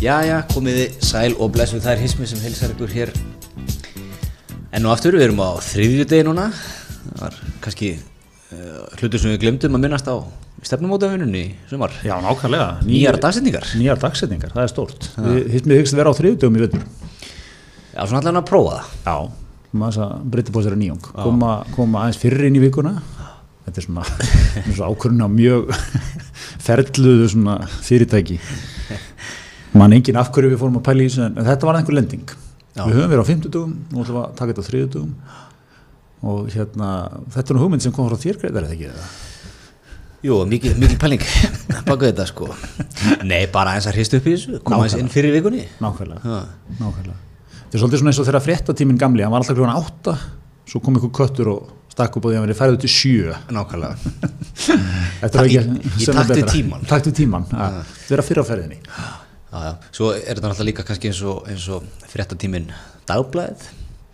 Jæja, komiði sæl og það er hismi sem hilsar ykkur hér enn og aftur, við erum á þriðju degi núna það var kannski uh, hlutur sem við glemdum að minnast á stefnumótafinunni í sumar Já, nákvæmlega. Nýjar dagsetningar Nýjar dagsetningar, það er stórt. Við hyggst vera á þriðdögum í vettur. Já, svona allavega að prófa það Já. Maður að breytta bóðs er að nýjung. Koma, koma aðeins fyrir inn í vikuna. Þetta er svona, svona ákvörðun á mjög ferluðu svona fyrirtæki. Man engin af hverju við fórum að pæla í þessu en þetta var einhver lending. Já. Við höfum verið á 50 dögum, nú ætlum við að taka þetta á þriðdögum og hérna, þetta er nú hugmynd sem kom frá þér greiðar eða ekki eða? Jú, mikil, mikil pæling baka þetta sko Nei, bara eins að hrist upp í þessu koma eins inn fyrir vikunni Nákvæmlega. Nákvæmlega. Þetta er svolítið svona eins og þegar fréttatíminn gamli, hann var alltaf kljóðan átta, svo kom ykkur köttur og stakk upp og því að hann verið færið til sjö. Nákvæmlega Þetta Ta- er ekki- í sem er takt við betra. tímann. Takt við tíman, ja. vera fyrir á ferðinni. Já, já. Svo er þetta náttúrulega líka kannski eins og, og fréttatíminn dagblæðið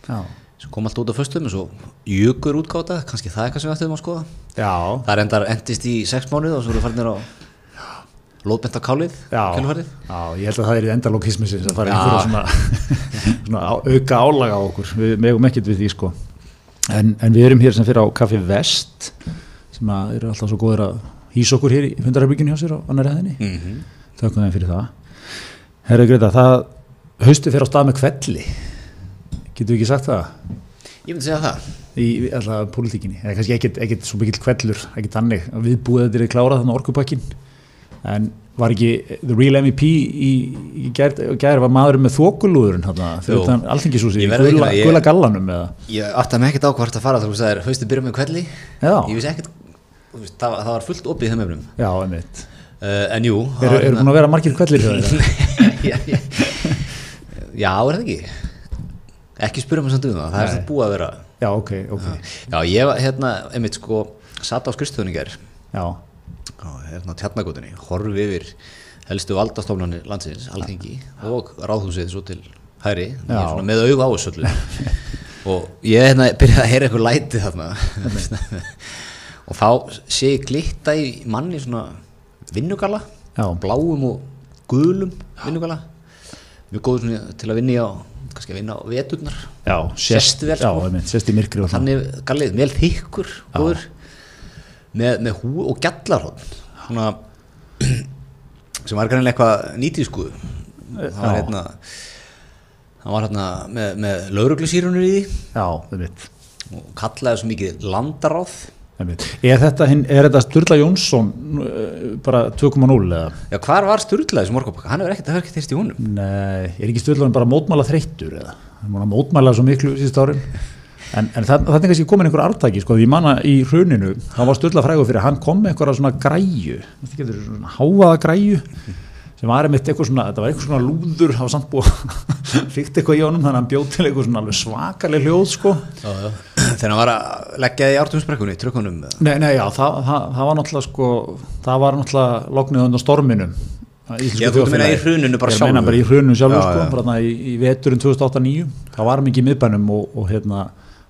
Já. sem kom alltaf út á föstum og jökur útgáta, kannski það er eitthvað sem við ættum að skoða Já. Það er endar endist í sex mánuð og svo eru farinir á lóðbent á kálið kjölfarið. Já, ég held að það er í endalókismisins að fara einhverja svona, svona auka álaga á okkur, við megum ekkert við því sko. En, en við erum hér sem fyrir á Kaffi Vest, sem eru alltaf svo góður að hýsa okkur hér í fundarherbygginu hjá sér á annar hæðinni. Mhm. Þakka þeim fyrir það. Herra Greta, það haustu fyrir á stað með kvelli. Getur við ekki sagt það? Ég myndi segja það Í alltaf pólitíkinni. Eða kannski ekkert, ekkert svo mikill kvellur, ekkert þannig. Við búið þetta er klárað þannig orkupakkin. En var ekki The Real MVP í, í gær var maður með þokulúðurinn Ég að ég- gula gallanum. Ég átti mig ekkert á hvort að fara þú sagðir haustu byrja með kvelli Já. Ég vissi ekkert, það, það var fullt opið í þeim efnum Já, einmitt. uh, En jú var er hérna- búin að vera margir kvellir þeirra? já, er það ekki? Ekki spyrja mig samt um það, það er þetta búið að vera Já, ok, ok. Já, ég var hérna, einmitt sko satt á skrifstofunningar Já, á hérna tjarnagótunni, horfi yfir helstu valdastofnarnir landsins, alþingi og ráðhúsið svo til hæri, svona með auga á þessu öllu. Og ég hérna byrjaði að heyra eitthvað læti þarna. Og þá sé ég glitta í manni svona vinnugala Já. bláum og gulum vinnugala. Mjög svona til að vinna á kannski að vinna á veturnar. Já, Sést vel, Já, sko. einmitt, sést í myrkri og þannig. gallið, vel þykkur góður, með, með hú og gjallarhótt sem var greinlega eitthvað nýtísku. Það var hérna það var hérna með, með lauruglusýrunur í því. Já, og kallaði svo mikið landaráð. Er þetta, þetta Sturla Jónsson uh, bara 2.0 eða? já, hvar var Sturlaði sem morgabakka, hann hefur ekkert, það hefur ekkert þýrst í honum Nei, er ekki Sturla bara mótmála þreyttur eða? Hann múin að mótmála svo miklu síðust árin. En, en það, það er kannski komin einhver artaki, sko, því manna í hruninu, hann var Sturla frægur fyrir, hann kom með einhverja svona græju, svona háaða græju, sem var einmitt eitthvað svona, þetta var eitthvað svona lúður, það var samt búið, fíkt eitthvað í honum, þannig að hann bjóð til eitthvað svona alveg svakaleg hljóð, sko. já, já. þegar hann var að leggja í ártumsbrekkunni, trökkunum Nei, nei, já, það, það, það var náttúrulega sko, það var náttúrulega lognið undan storminum. Já, þú að meina í hruninu bara Ég meina bara í hruninu sjálfur Já, sko, bara í, í veturinn 2008-2009 það var mikið miðbænum og, og hérna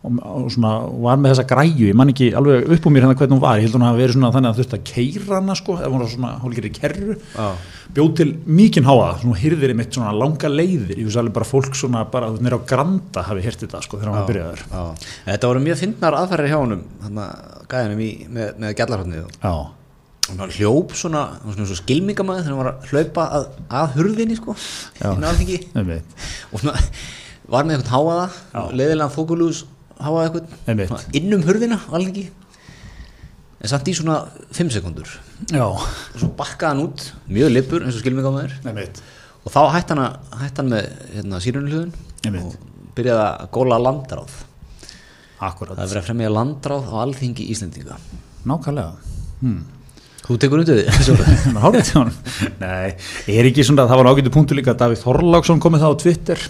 og, og svona, var með þessa græju ég man ekki alveg upp á mér hérna hvernig hún var ég held hún að vera svona þannig að þurfti að keira hana sko, hún var svona hálfgerði kerru. Já. bjóð til mikinn háa svona hyrðir í mitt svona langa leiðir ég veist alveg bara fólk svona bara nýra á granda hafi hert þetta sko þegar hann var byrjaður Já. Þetta voru mjög fyndnar aðfærir hjá honum þarna gæðinum í, með, með og hann hljóp svona, hann svona svo skilmingamæð þegar hann var að hlaupa að, að hurðinni sko, og svona var með eitthvað háaða leiðilega þókulús háaða eitthvað Einmitt. svona inn um hurðina alþingi en samt í svona 5 sekundur já, og svo bakkaði hann út, mjög lippur eins og skilmingamæður einmitt. Og þá hætti hann, hætti hann með hérna, Einmitt. og byrjaði að góla landráð. Akkurat. Það er verið að fremja landráð á alþingi Íslendinga. Nákvæmlega. Hmm. þú tekur undir því Nei, er ekki svona, það var ágættu punktu líka að Davíð Þorláksson komið það á Twitter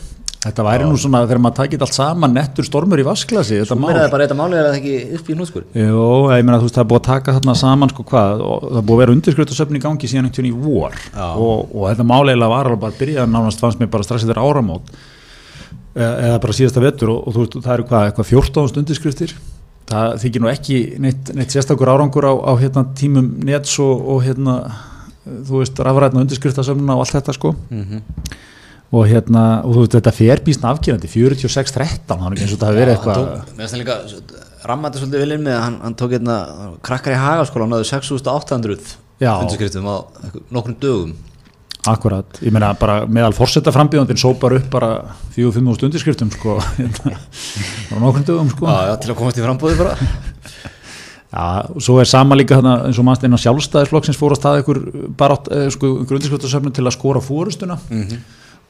Þetta væri nú svona þegar maður takit allt saman nettur stormur í vasklasi þetta Mér er það bara þetta málið er það ekki upp í hnútskur Jó, ég meina þú veist það er búið að taka þarna saman sko hvað og það er búið að vera undirskriftasöfn í gangi síðan einhvern í vor. Og, og þetta máleilega var alveg bara að byrja nánast fannst mér bara strax eftir áramót eða, eða bara síðasta vettur og, og þú veist það eru hvað, eitthvað 14 undirskriftir. Það þykir nú ekki neitt, neitt sérstakur árangur á, á hérna, tímum nets og, og hérna þú veist, rafrætna undirskriftasöfnuna og allt þetta sko. Mhm. Og hérna, og þú veist, þetta fer býsna afgerandi 46-13, það er eins og þetta hafi verið eitthvað rammandi svolítið vilinn með að hann, hann tók hérna krakkar í hagaskóla, hann náðu 6800 Já. undirskriftum á nokkrum dögum. Akkurat, ég meina bara meðal fórsetta frambíðandinn sópar upp bara 4-5 úr undirskriftum sko hérna, á nokkrum dögum sko Já, til að komast í frambóði bara. Já, og svo er sama líka þarna eins og mannst einn á sjálfstæðisflokksins fór að ykkur barátt, eh, sko, undirskriftasöfnum til að skora fórustuna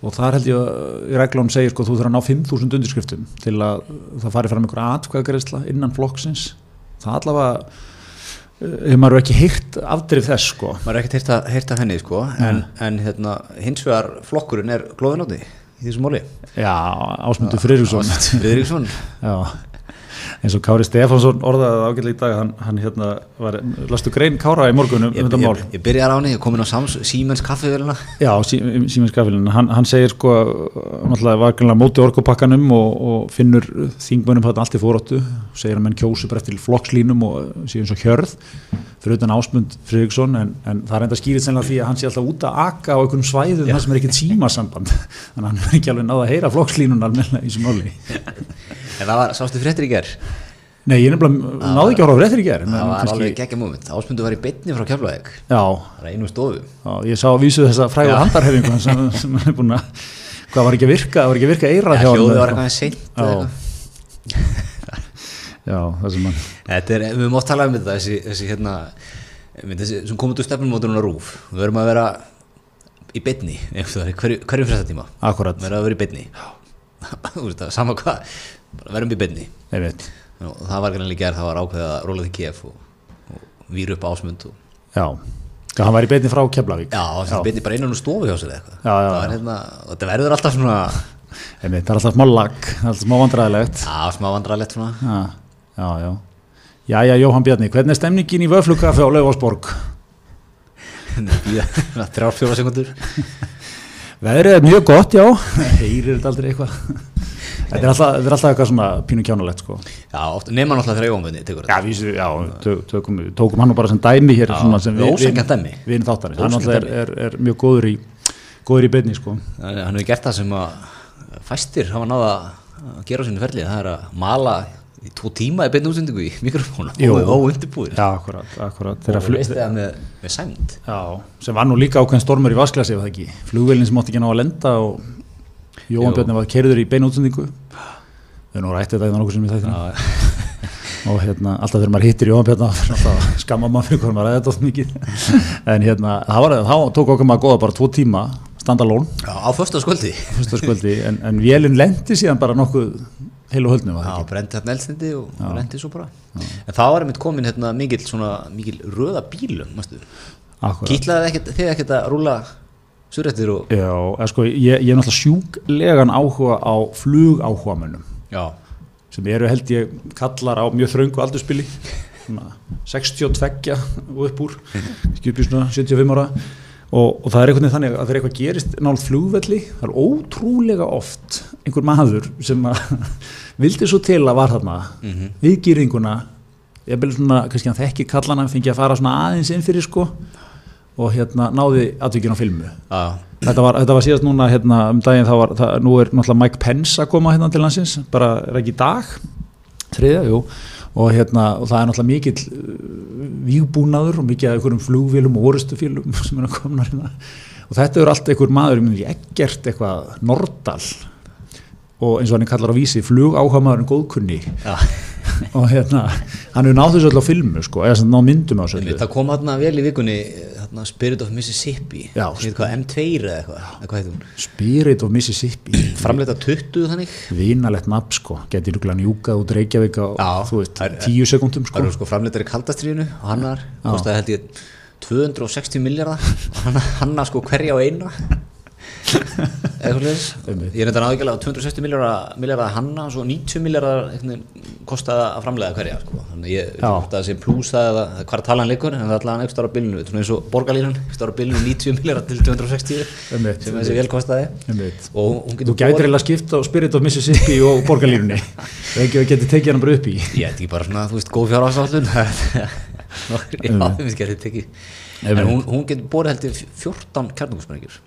og þar held ég að í reglunum segir sko þú þurfa að ná 5.000 undirskriftum til að það fari fram ykkur atkvæðagreisla innan flokksins. Það allavega eh, hefur maður ekki heyrt afdrif þess sko. Maður er ekkert heyrt að- henni, sko, en, en hérna, hins vegar flokkurinn er glóðinátti í þessu móli. Já, Ásmundur Friðriksson. Friðriksson. Já, eins og Kári Stefánsson orðaði ágætlega í dag hann, hann hérna var, lastu grein Kára í morgunum um Ég, þetta mál. ég, ég byrjar á henni, ég er komin á Siemens kaffivélina. Já, Símins Gafilin, hann, hann segir sko, náttúrulega var greinlega móti orkupakkanum og, og finnur þingmönum þetta allt í fóróttu, segir að menn kjósu bara eftir flokkslínum og sé eins og hjörð fyrir utan Ásmund Friðriksson en, en það er enda skýrið sennilega því að hann sé alltaf út að aka á einhverjum svæðum þar sem er ekkert símasamband. Þannig að hann er ekki alveg náða að heyra flokkslínunar með í sem máli En það var, sástu fréttir í gerð. Nei, ég nefnilega náði ekki að horfa á fréttir í gerð Það var alveg geggja moment. Ásmundu var í bytni frá Keflavík. Já, einu stofu. já, ég sá að vísu þessa fræðu handarhefingu sem, sem er búin að hvað var ekki að virka, það var ekki að virka honum Hljóði eða var eitthvað. seint. Já. Já, það sem hann Þetta er, við mátt tala um þetta, þessi, þessi hérna, þessi, sem komið úr stefnumótunum rúf. Við verðum að vera í bytni, hverju, hverju fréttatíma. Akkurat, Við verðum að vera í bytni. Þú veist það, sama hvað, verðum veit Og það var ekki gerð, það var ákveðið að róla því kef og, og víra upp ásmund og Já, hann var í beinni frá Keflavík. Já, það byrni bara innan úr stofu hjá sér eitthvað. Já, já, Það hérna, og þetta verður alltaf svona Einmitt, Það er alltaf smá lag, það alltaf smá vandræðilegt Já, smá vandrarlegt svona. Já, já, já. Jæja, Jóhann Bjarni, hvernig er stemningin í Vöflugkaffi á Laufásborg? Bíða, svona Þrjár fjóra sekundur Veðrið er mjög gott, já. Heyrir þetta aldrei eitthvað Þetta er alltaf, þetta er alltaf eitthvað svona pínu kjánulegt sko. Já, oft, nema náttúrulega þegar Jóhann tekur Já, þetta. vísu, já, tök, tökum, tókum hann bara sem dæmi hér Já, svona sem við- dæmi. Við þáttarins, hann alltaf er, er, er mjög góður í góður í beinni sko. Hann hefur gert það sem að fæstir hafa náða að gera á sinni ferli. Það er að mala í tvo tíma í beinni útsendingu í mikrofónu og óundirbúið Já, akkurat, akkurat. Og þú veist það með, með sæmd. Já, sem var nú líka ákveðin stormur í vasklasi ef það ekki, flugvélinn sem átti ekki ná að lenda og Jóhann Jú. Björni var kerður í beinu útsendingu. Við erum nú rættið þetta í nokkuð sem ég þætti og hérna, alltaf þegar maður hittir er alltaf skamma maður fyrir hvað maður ræði þetta oft mikið. En hérna, þá tók okkur maður góða bara tvo tíma, standa lón Já, á föstaskvöldi fyrstaskvöldi, en, en vélinn lendi síðan bara nokkuð heil og höldnum var Já, það ekki? brendi þarna eldsnindi og, og lendi svo bara. En það var einmitt komin hérna mikil, svona, mikil röða bílum mástu. Akkurat. Ekkert, þið ekkert að rúla surrættir og Já, eða sko, ég, ég er náttúrulega sjúklegan áhuga á flugáhugamönnum Já, sem eru held ég kallar á mjög þröngu aldurspili svona 62 og upp úr í svona 75 ára. Og, og það er einhvern veginn þannig að þegar eitthvað gerist nált flugvelli, það er ótrúlega oft einhver maður sem að vildi svo til að var þarna Mhm. við gýringuna. Ég bel svona, kannski hann þekki kallana fengi að fara svona aðeins inn fyrir sko og hérna náði atvikið á filmu. Já, Þetta var, þetta var síðast núna hérna, um daginn þá var, það, nú er náttúrulega Mike Pence að koma hérna til landsins, bara er ekki í dag, þriðja, jú, og hérna, og það er náttúrulega mikill uh, vígbúnaður og mikið af einhverjum flugvélum og orustufélum sem er að koma hérna, og þetta er allt einhver maður, ég myndi ekkert eitthvað Nordal, og eins og hann kallar á vísi, flug áhamaðurinn góðkunni, já. Og hérna, hann hefur náð þessu öll á filmu, sko, eða sem ná myndum á þessu Það kom hérna vel í vikunni hérna, Spirit of Mississippi. Já, Sem heit hvað, M2 eða eitthvað eða hvað heitir hún? Spirit of Mississippi. Framleita 20 þannig. Vinalegt nafn sko, geti rúglega njúkað út Reykjavík á, tíu sekundum sko. sko framleitari kaldastriðinu og hann var, kostaði held ég 260 miljardar hann, hann sko hverja á eina. Ég er þetta náðugjala á 260 miljardar miljardar hanna og svo 90 miljardar kostaði að framlega hverja sko. þannig ég ekki hvort það sé plúsa eða hvað er talan leikur en það er allavega einhver stára á svona eins og borgarlínan, einhver stára á bylunu 90 miljardar til 260 Einmitt. sem þessi vel kostaði þú gætir eiginlega skipt á Spirit of Mississippi og borgarlínunni. Reykjavík geti tekið hann bara upp í. Ég veit ekki bara svona, þú veist, góð fjárhásállun Já, við getum tekið. En hún, getur borið held ég 14 kjarnungusmæringjur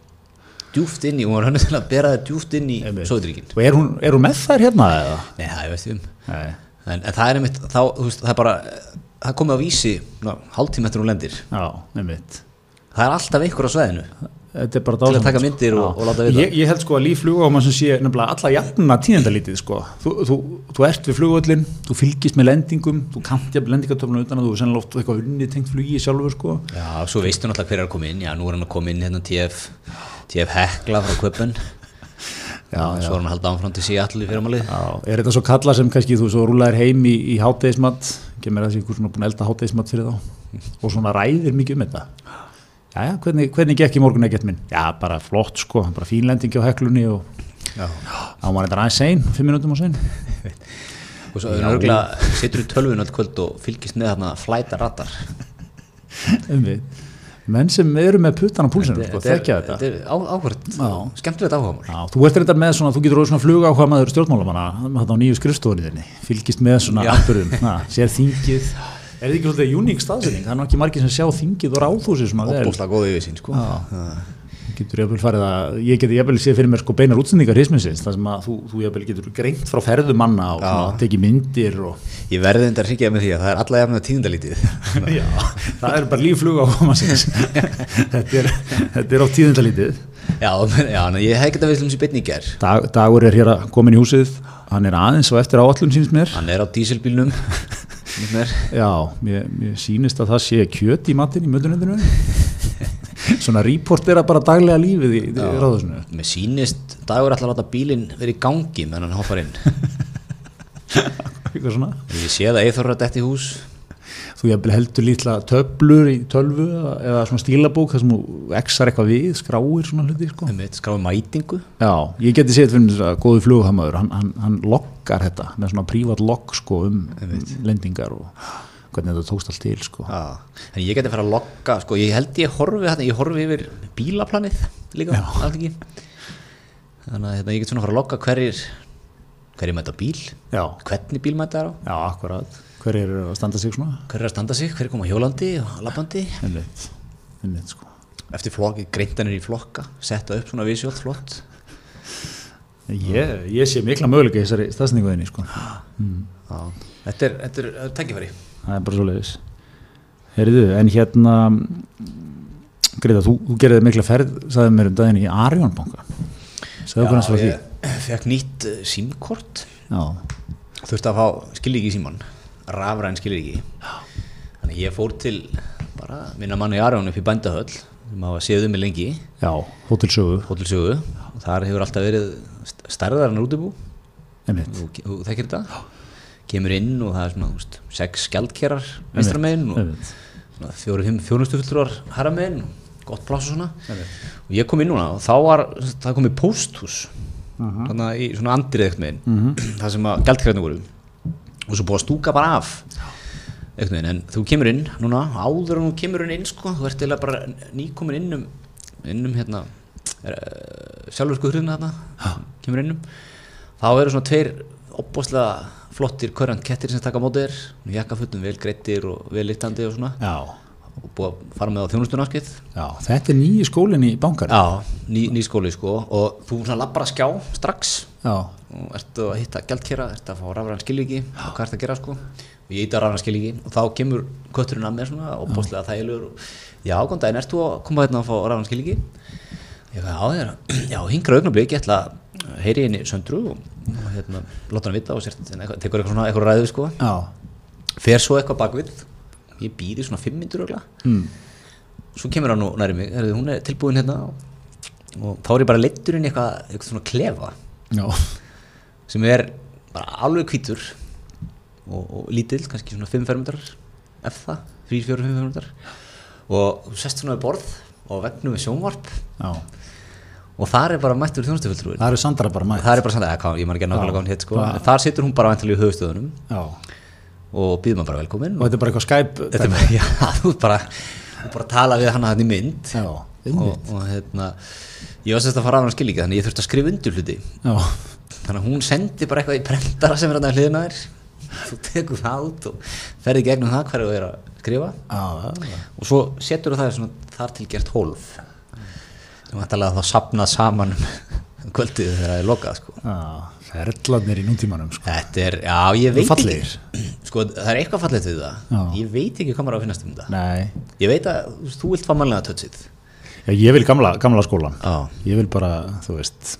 djúft inn í, hún var hann til að bera það djúft inn í. Sovjetríkin og er hún, er hún með þær hérna eða? Nei, það er veist um en, en það er einmitt, þá, þú veist, það er bara það komið á vísi, ná, hálftíma eftir hún lendir Já, einmitt það er alltaf einhver á sveðinu Þetta er bara til að taka sko. myndir og, Já. og láta vita Ég, ég held sko að líf flugáma sem sé nefnilega alla jafna tíðendalítið sko. Þú, þú, þú ert við flugvöllin, þú fylgist með lendingum, þú kannt jafn lendingartöfluna utan að þú er sennilega oft eitthvað unnið tengt flugi sjálfur sko. Já, svo veistu náttúrulega hver er að koma inn Já, nú er hann að koma inn hérna TF TF Hekla frá Köpen Já, og svo er hann að halda áfram til Seattle í fyrirmálið Já, er þetta svo kalla sem kannski þú svo rúlaðir heim í, í hátdeismat, kemur þessi ykkur svona búin að elda hátdeismat fyrir þá og svona ræðir mikið um þetta. Já, já, hvernig, hvernig gekk í morgun ekkert minn? Já, bara flott sko, bara fínlendingi á heklunni og Já. á maður þetta aðeins sein, fimm minútum á sein. og svo er örgulega setur í tölvun öll kvöld og fylgist með þarna flæta ratar Einmitt. Menn sem eru með puttan á púlsinu sko, þekkja þetta. Þetta er á- áhvert, Já. skemmtilegt áhugamál. Já, þú ert reyndar með svona, þú getur orðið svona fluga áhuga maður stjórnmálamanna, á nýju skrifstofunni þinni. Fylgist með svona na, sér þingið, er þetta ekki svolítið uník staðsending, það er nú ekki margir sem sjá þingið og ráðhúsið svona vel, Óbúslega góð yfir sín sko. Getur jafnvel farið að ég geti jafnvel séð fyrir mér sko beinar útsendingar hisminsins, það sem að þú, þú jafnvel getur greint frá ferðumanna og svona, tekið myndir og Ég verði enda að hryggja með því að það er alla jafnlega tíðindalítið. Já, það er bara líffluga á mannsins þetta er, þetta er á tíðindalítið. Já, já, ég hef ekki þetta við sem beinni í ger Dag, Dagur er hér að komin í húsið. Hann er aðeins og eftir áallun sínst mér. Hann er á dísilbílnum. Já, mér, mér sýnist að það sé kjöt í matinn í mötunendinu Svona reportera bara daglega lífið í, í ráðusinu Mér sýnist dagur ætla að láta bílinn vera í gangi menn hann hoppar inn. Eitthvað svona. Ég sé það eithorra dætt í hús. Þú heldur lítla töflur í tölvu eða, svona stílabók þar sem þú exar eitthvað við, skráir svona hluti sko. skráði mætingu. Já, ég geti séð fyrir mér að góði flughamöður, hann, hann, hann loggar þetta. Með svona prívat logg sko um lendingar og hvernig þetta tókst allt til sko. En ég geti að fara að logga sko, ég held ég horfi þarna, ég horfi yfir bílaplanið líka, þannig að hérna, ég get svona að fara að logga hverjir hverjir mæta bíl Já, hvernig bíl mæta er á já, akkurat. Hver er að standa sig svona? hverjir er að standa sig, hverjir koma hjólandi og lappandi Einmitt, einmitt sko. eftir flokki, greintanir í flokka setta upp svona visjótt flott Ég, ég sé mikla möguleika í þessari stafsningu þinni sko. Já, þetta er, er, er tækifæri Það er bara svo leiðis. Herriðu, en hérna, Greita, þú, þú gerði mikla ferð, sagði mér um daginn í Arjónbanka. Sagði okkur hans frá því. ég fekk nýtt uh, símkort Já, þurfti að fá skilíki í síman rafræn skilíki þannig ég fór til bara minna manni í Arjón upp í bændahöll sem hafa séð um mig lengi. Já, hótelsögu, hótelsögu þar hefur alltaf verið st- stærðar en útibú. Einmitt. þú, þekkir þetta kemur inn og það er svona úst, sex skjaldkerar vinstra megin og einmitt. svona fjóru, fimm fjónustufulltrúar herra megin gott pláss og svona. Og ég kom inn núna og þá var það komið pósthús þannig að í svona andrið ekkert megin það sem að gjaldkerarnir voru. Og svo búið að stúka bara af ekkert megin en þú kemur inn núna áður en þú kemur inn sko þú ert eða bara nýkomin inn um inn um hérna uh, sjálfur sko hrjuna þarna kemur inn um. Þá eru svona tveir opbóðslega flottir körrand kettir sem taka á móti þér. Jakkafötum vel greittir og vel littandi og svona. Já, og búið að fara með á þjónustunaskið já, þetta er nýji skólinn í bankar. Já, ný, ný skóli sko. Og þú lappar að skjá strax. Já, og ertu að hitta gjaldkera, ertu að fá rafræðan skilíki og hvað ertu að gera sko? Og ég hitta rafræðan skilíki og þá kemur kötturinn að mér svona opbóðslega þægilegur og já, góðan daginn, ertu að koma hérna að fá rafræðan skilíki ég veist, já, ég er að já, hingra augnablik, ég ætla að heyri henni söndru og, og hérna, láta hann vita og sért, eitthvað, tekur eitthvað svona eitthvað ræðu sko. Já, fer svo eitthvað bakvið ég býði svona fimm myndur ögla mm. svo kemur hann nú næri mig, herrðu, hún er tilbúin hérna. Og, og þá er ég bara leittur inn í eitthvað, eitthvað svona klefa. Já, sem er bara alveg hvítur og, og lítill, kannski svona 5 fermetrar ef það, 3-4-5 fermetrar. Og þú sest svona við borð og vegnum við sjónvarp. Já. Og þar er bara mættur þjónustufulltrúin Það eru Sandra bara mætt. það er bara svona, eða, ég man ekki að nákvæmlega hún hétt sko. Þar situr hún bara vantilega í höfustöðunum Já, og býður maður bara velkomin og þetta er bara eitthvað Skype. þetta er bara, já, þú bara bara að tala við hana hann í mynd. Já, og, einmitt. og hérna ég var sérst að fara af hann skilíka þannig ég þurfti að skrifa undir hluti. Já, þannig að hún sendi bara eitthvað í prentara sem er hann að hliðina þér. Þú tekur það út og ferði gegnum það hverju þú er að skrifa. Já, og svo setur það þar til gert hólf sem ætlalega þá sapnað saman um kvöldið þegar það er lokað sko. já, ferðlarnir í núntímanum sko. þetta er, já ég veit Fallegir. ekki sko það er eitthvað fallegt við það Já. ég veit ekki hvað maður á að finnast um þetta Nei, ég veit að þú vilt fá mannlega tötsið já, ég vil gamla, gamla skólan já, ég vil bara, þú veist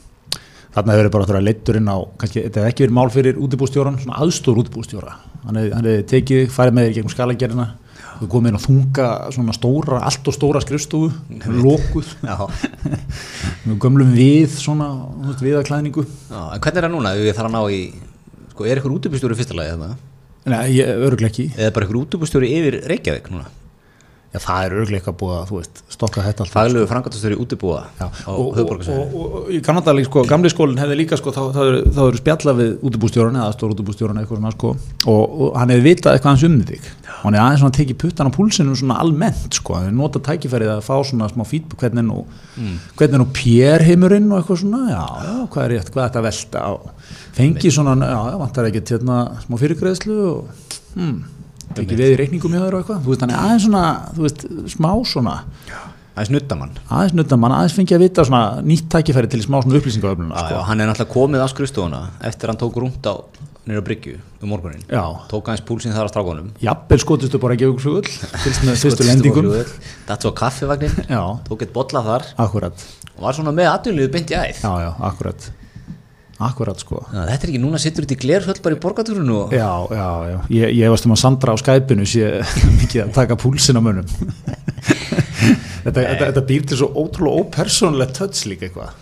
þarna hefur bara þurfa leittur inn á kannski, þetta hefði ekki verið mál fyrir útibústjóran svona aðstór útibústjóra hann hann hefði tekið, farið með þér gegnum skalagerina þú komið inn og þunga svona stóra, allt og stóra skrifstofu lokuð, með gömlum við svona, en hvernig er það núna? Ef ég þarf að ná í sko er ykkur útubustjóri í fyrsta lagi þarna? Nei, öruglega ekki. Eða bara ykkur útubustjóri yfir Reykjavík núna Já, það er öruglega eitthvað búið að, þú veist, stokka þetta allt faglegu frangatastjóri útubúa Já, á og, og, og, og, í kannadali, sko, gamli skólinn hefði líka, sko, þá, þá, eru- þá eru spjalla við útibústjóran eða stór útibústjóran eitthvað svona, sko, og, og hann hefði vitað eitthvað hans um þig. Og hann hefði aðeins svona tekið puttan á púlsinu svona almennt, sko, hann hefði notað tækifærið að fá svona smá feedback, hvernig er nú hvernig er nú pér heimurinn og eitthvað svona, já, hvað er rétt, hvað er þetta velta á, fengi svona, já, vantar ekkert hérna smá fyrirgreðslu og, hm, ekki við í reikningum hjá þér og eitthvað, þú veist, hann er aðeins svona, þú veist, smá svona. Það er snuttamann aðeins nutta mann, aðeins fengi að vita svona nýtt tækifæri til smá svona upplýsingaöfluna Já, sko. já, hann er náttúrulega komið á skrifstofuna eftir að hann tók rúmt á nýra bryggju um morgunin já, tók aðeins púlsinn þar á strákunum. Jafnvel skotustu bara ekki flugul fyrst með fyrstu lendingum. Datt svo já, tók eitt bolla þar. Akkurat. Og var svona með atvinnliðu beint í æð já, já, akkurat sko. Já, þetta er ekki núna sittur út í glerföll bara í borgatúrunu og já, já, já, ég, ég varst um að Sandra á skæpinu sé mikið að taka púlsin á mönnum. Þetta, þetta, þetta býr til svo ótrúlega ópersónulegt töts líka eitthvað.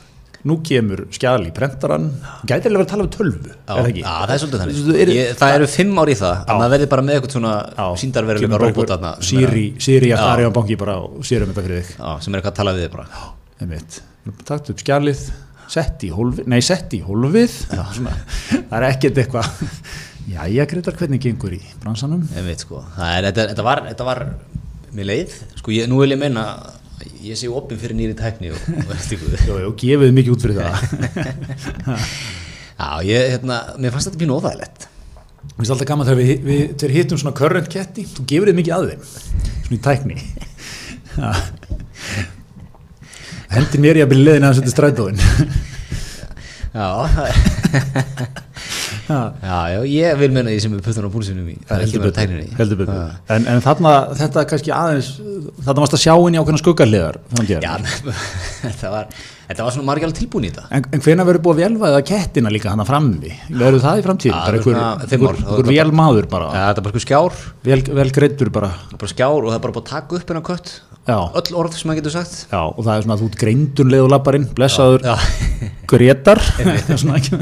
Nú kemur skjál í prentaran gæti alveg að tala um tölvu Já, er það ekki? já, það er svolítið þannig. Er- ég, Það eru fimm ár í það að Já. maður verði bara með eitthvað svona síndarveruleika er Siri, Siri eftir Já. Arjón banki bara og sér um þetta fyrir þig. Að- Já, sem er eitthvað að tala við þig bara. Takt upp skjalið sett í hólfið, nei sett í hólfið. Það er ekkert eitthvað. Jæja Gretar, hvernig gengur í bransanum? Ég veit sko, það er, þetta, þetta var, þetta var mér leið, sko, ég, nú vil ég meina ég sé opinn fyrir nýri tækni og, og jú, gefið mikið út fyrir það. Já, ég, hérna, mér fannst þetta pínu óþægilegt. Mér finnst alltaf gaman þegar við, við, við hittum svona current ketti, þú gefur þið mikið að þeim svona í tækni Já. Hendir mér í að byrja leiðin að þetta strætóin Já, já, ég vil meina því sem er puttan á púlsinum í heldur. Já. En, en þarna, þetta er kannski aðeins þarna varst að sjá inn í ákveðna skuggarliðar Já, þetta var, þetta var svona margir alveg tilbúin í þetta En, en hvenær verður búið að velvæða kettina líka hana frammi? Verður það í framtíðin? Bara- vel maður bara, Já, þetta er bara skjár, vel, vel greittur bara. bara skjár og það er bara búið að taka upp hennar kött Já, öll orð sem maður getur sagt já, og það er svona að þú ert greindun leið og labbarinn, blessaður Gretar. Svona ekki.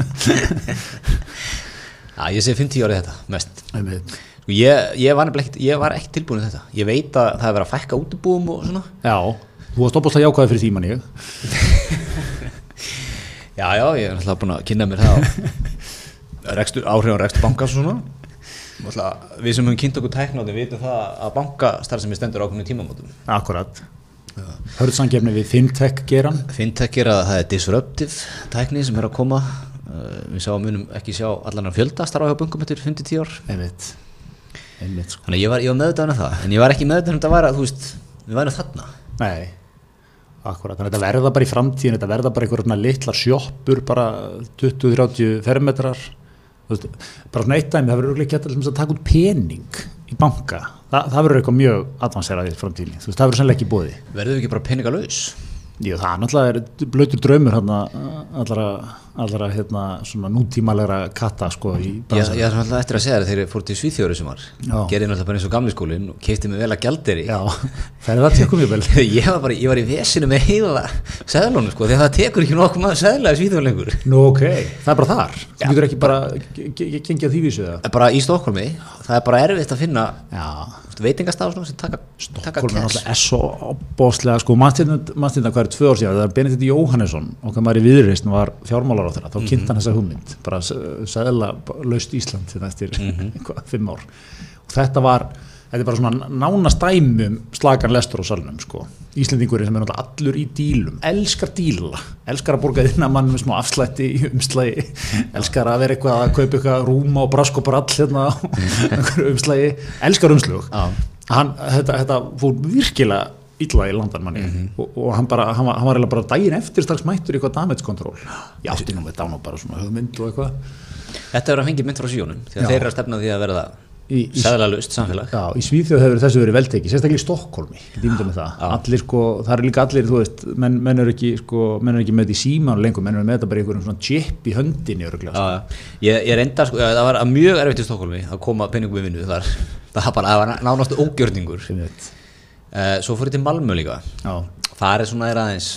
já ég sé 50 árið þetta, mest. Sko, ég, ég, var ekkert- ekki tilbúin í þetta Ég veit að það er verið að fækka útibúum og svona Já, þú varst opaslega jákvæði fyrir tíman ég. Já, já, ég er náttúrulega búin að kynna mér það á rekstur, áhrif á rekstur bankas og svona Við sem höfum kynnt okkur tæknáði vitum það að bankastar sem er stendur ákveðinu tímamótum Akkurat. Hörðsangefni við Fintech geran. Fintech er að það er disruptive tækni sem er að koma Uh, Við sáum munum ekki sjá allan að fjölda starfa hjá böngum eftir 50 ár Einmitt. Einmitt sko. Þannig ég var, var meðvitaðan af það En ég var ekki meðvitaðan um þetta að, þú veist, við værum þarna Nei. Akkurat, þannig að þetta verða bara í framtíðin, þetta verða bara einhverjum litlar sjoppur, bara 20-30 fermetrar, veist, bara svona eitt dæmi, það verður ekki að taka út pening í banka, Þa, það verður eitthvað mjög advanseraði í framtíðinni, þú veist, það verður sannlega ekki bóði. Verðum við ekki bara peningalaus? Jú, það er náttúrulega er blöytur draumur hérna, allara, allara hérna, svona nútímalegra katta sko í Ég, ég er alltaf eftir að segja það þegar ég fór til Svíþjóri sem var. Gerði náttúrulega bara eins og gamli skólinn og keipti mig vel að það er það tekum ég vel. ég, var bara, ég var í vesinu með heila seðlunum sko, því að það tekur ekki nokkuð maður seðla í Svíþjóri lengur. Nú ok, það er bara þar, þú getur ekki bara gengið að því vísu það. bara í Stokkólmi, það er bara erfitt að finna Já, veitingastafsnum sem taka, náttúrulega er svo bóðslega sko, mannstýnda hvað er tvö ár síðan þegar Benedikt Jóhannesson, okkar maður í viðreist var fjármálar á þeirra, þá kynnt hann þessa hugmynd bara sæðla laust Ísland þetta eftir eitthvað, fimm ár. Og þetta var, þetta er bara svona nánast dæmi um slagan lestur á salnum sko. Íslendingurinn sem er náttúrulega allur í dílum. Elskar díla, elskar að borga þinn að mann með smá afslætti í umslægi elskar að vera eitthvað að kaupa eitthvað rúma og brask og brall hérna á umslægi, elskar umslug Já. hann, þetta, þetta fór virkilega illa í landan manni. Og, og hann, bara, hann, var, hann var bara daginn eftir strax mættur í eitthvað damage control. Ég átti nú með dánu bara svona höfmynd og eitthvað. Þetta er að fengið mynd frá síjónum því að þeir eru að stefna því að verða sæðlalust samfélag. Já, í Svíþjóð hefur þessu verið veldtekið, sérstaklega í Stokkólmi, ég dýmda með það. Allir sko, það eru líka allir, þú veist, menn, menn eru ekki, sko, menn eru ekki með þetta í síman lengur, menn eru með þetta bara í einhverjum svona chip í höndinni örgulega. Já, já. Ég, ég reynda, sko, það var mjög erfitt í Stokkólmi að koma penningum í vinnu þar. Það var bara, það var nánast ógjörningur. Uh, Svo fór ég til Malmö líka. Já. Það er svona er aðeins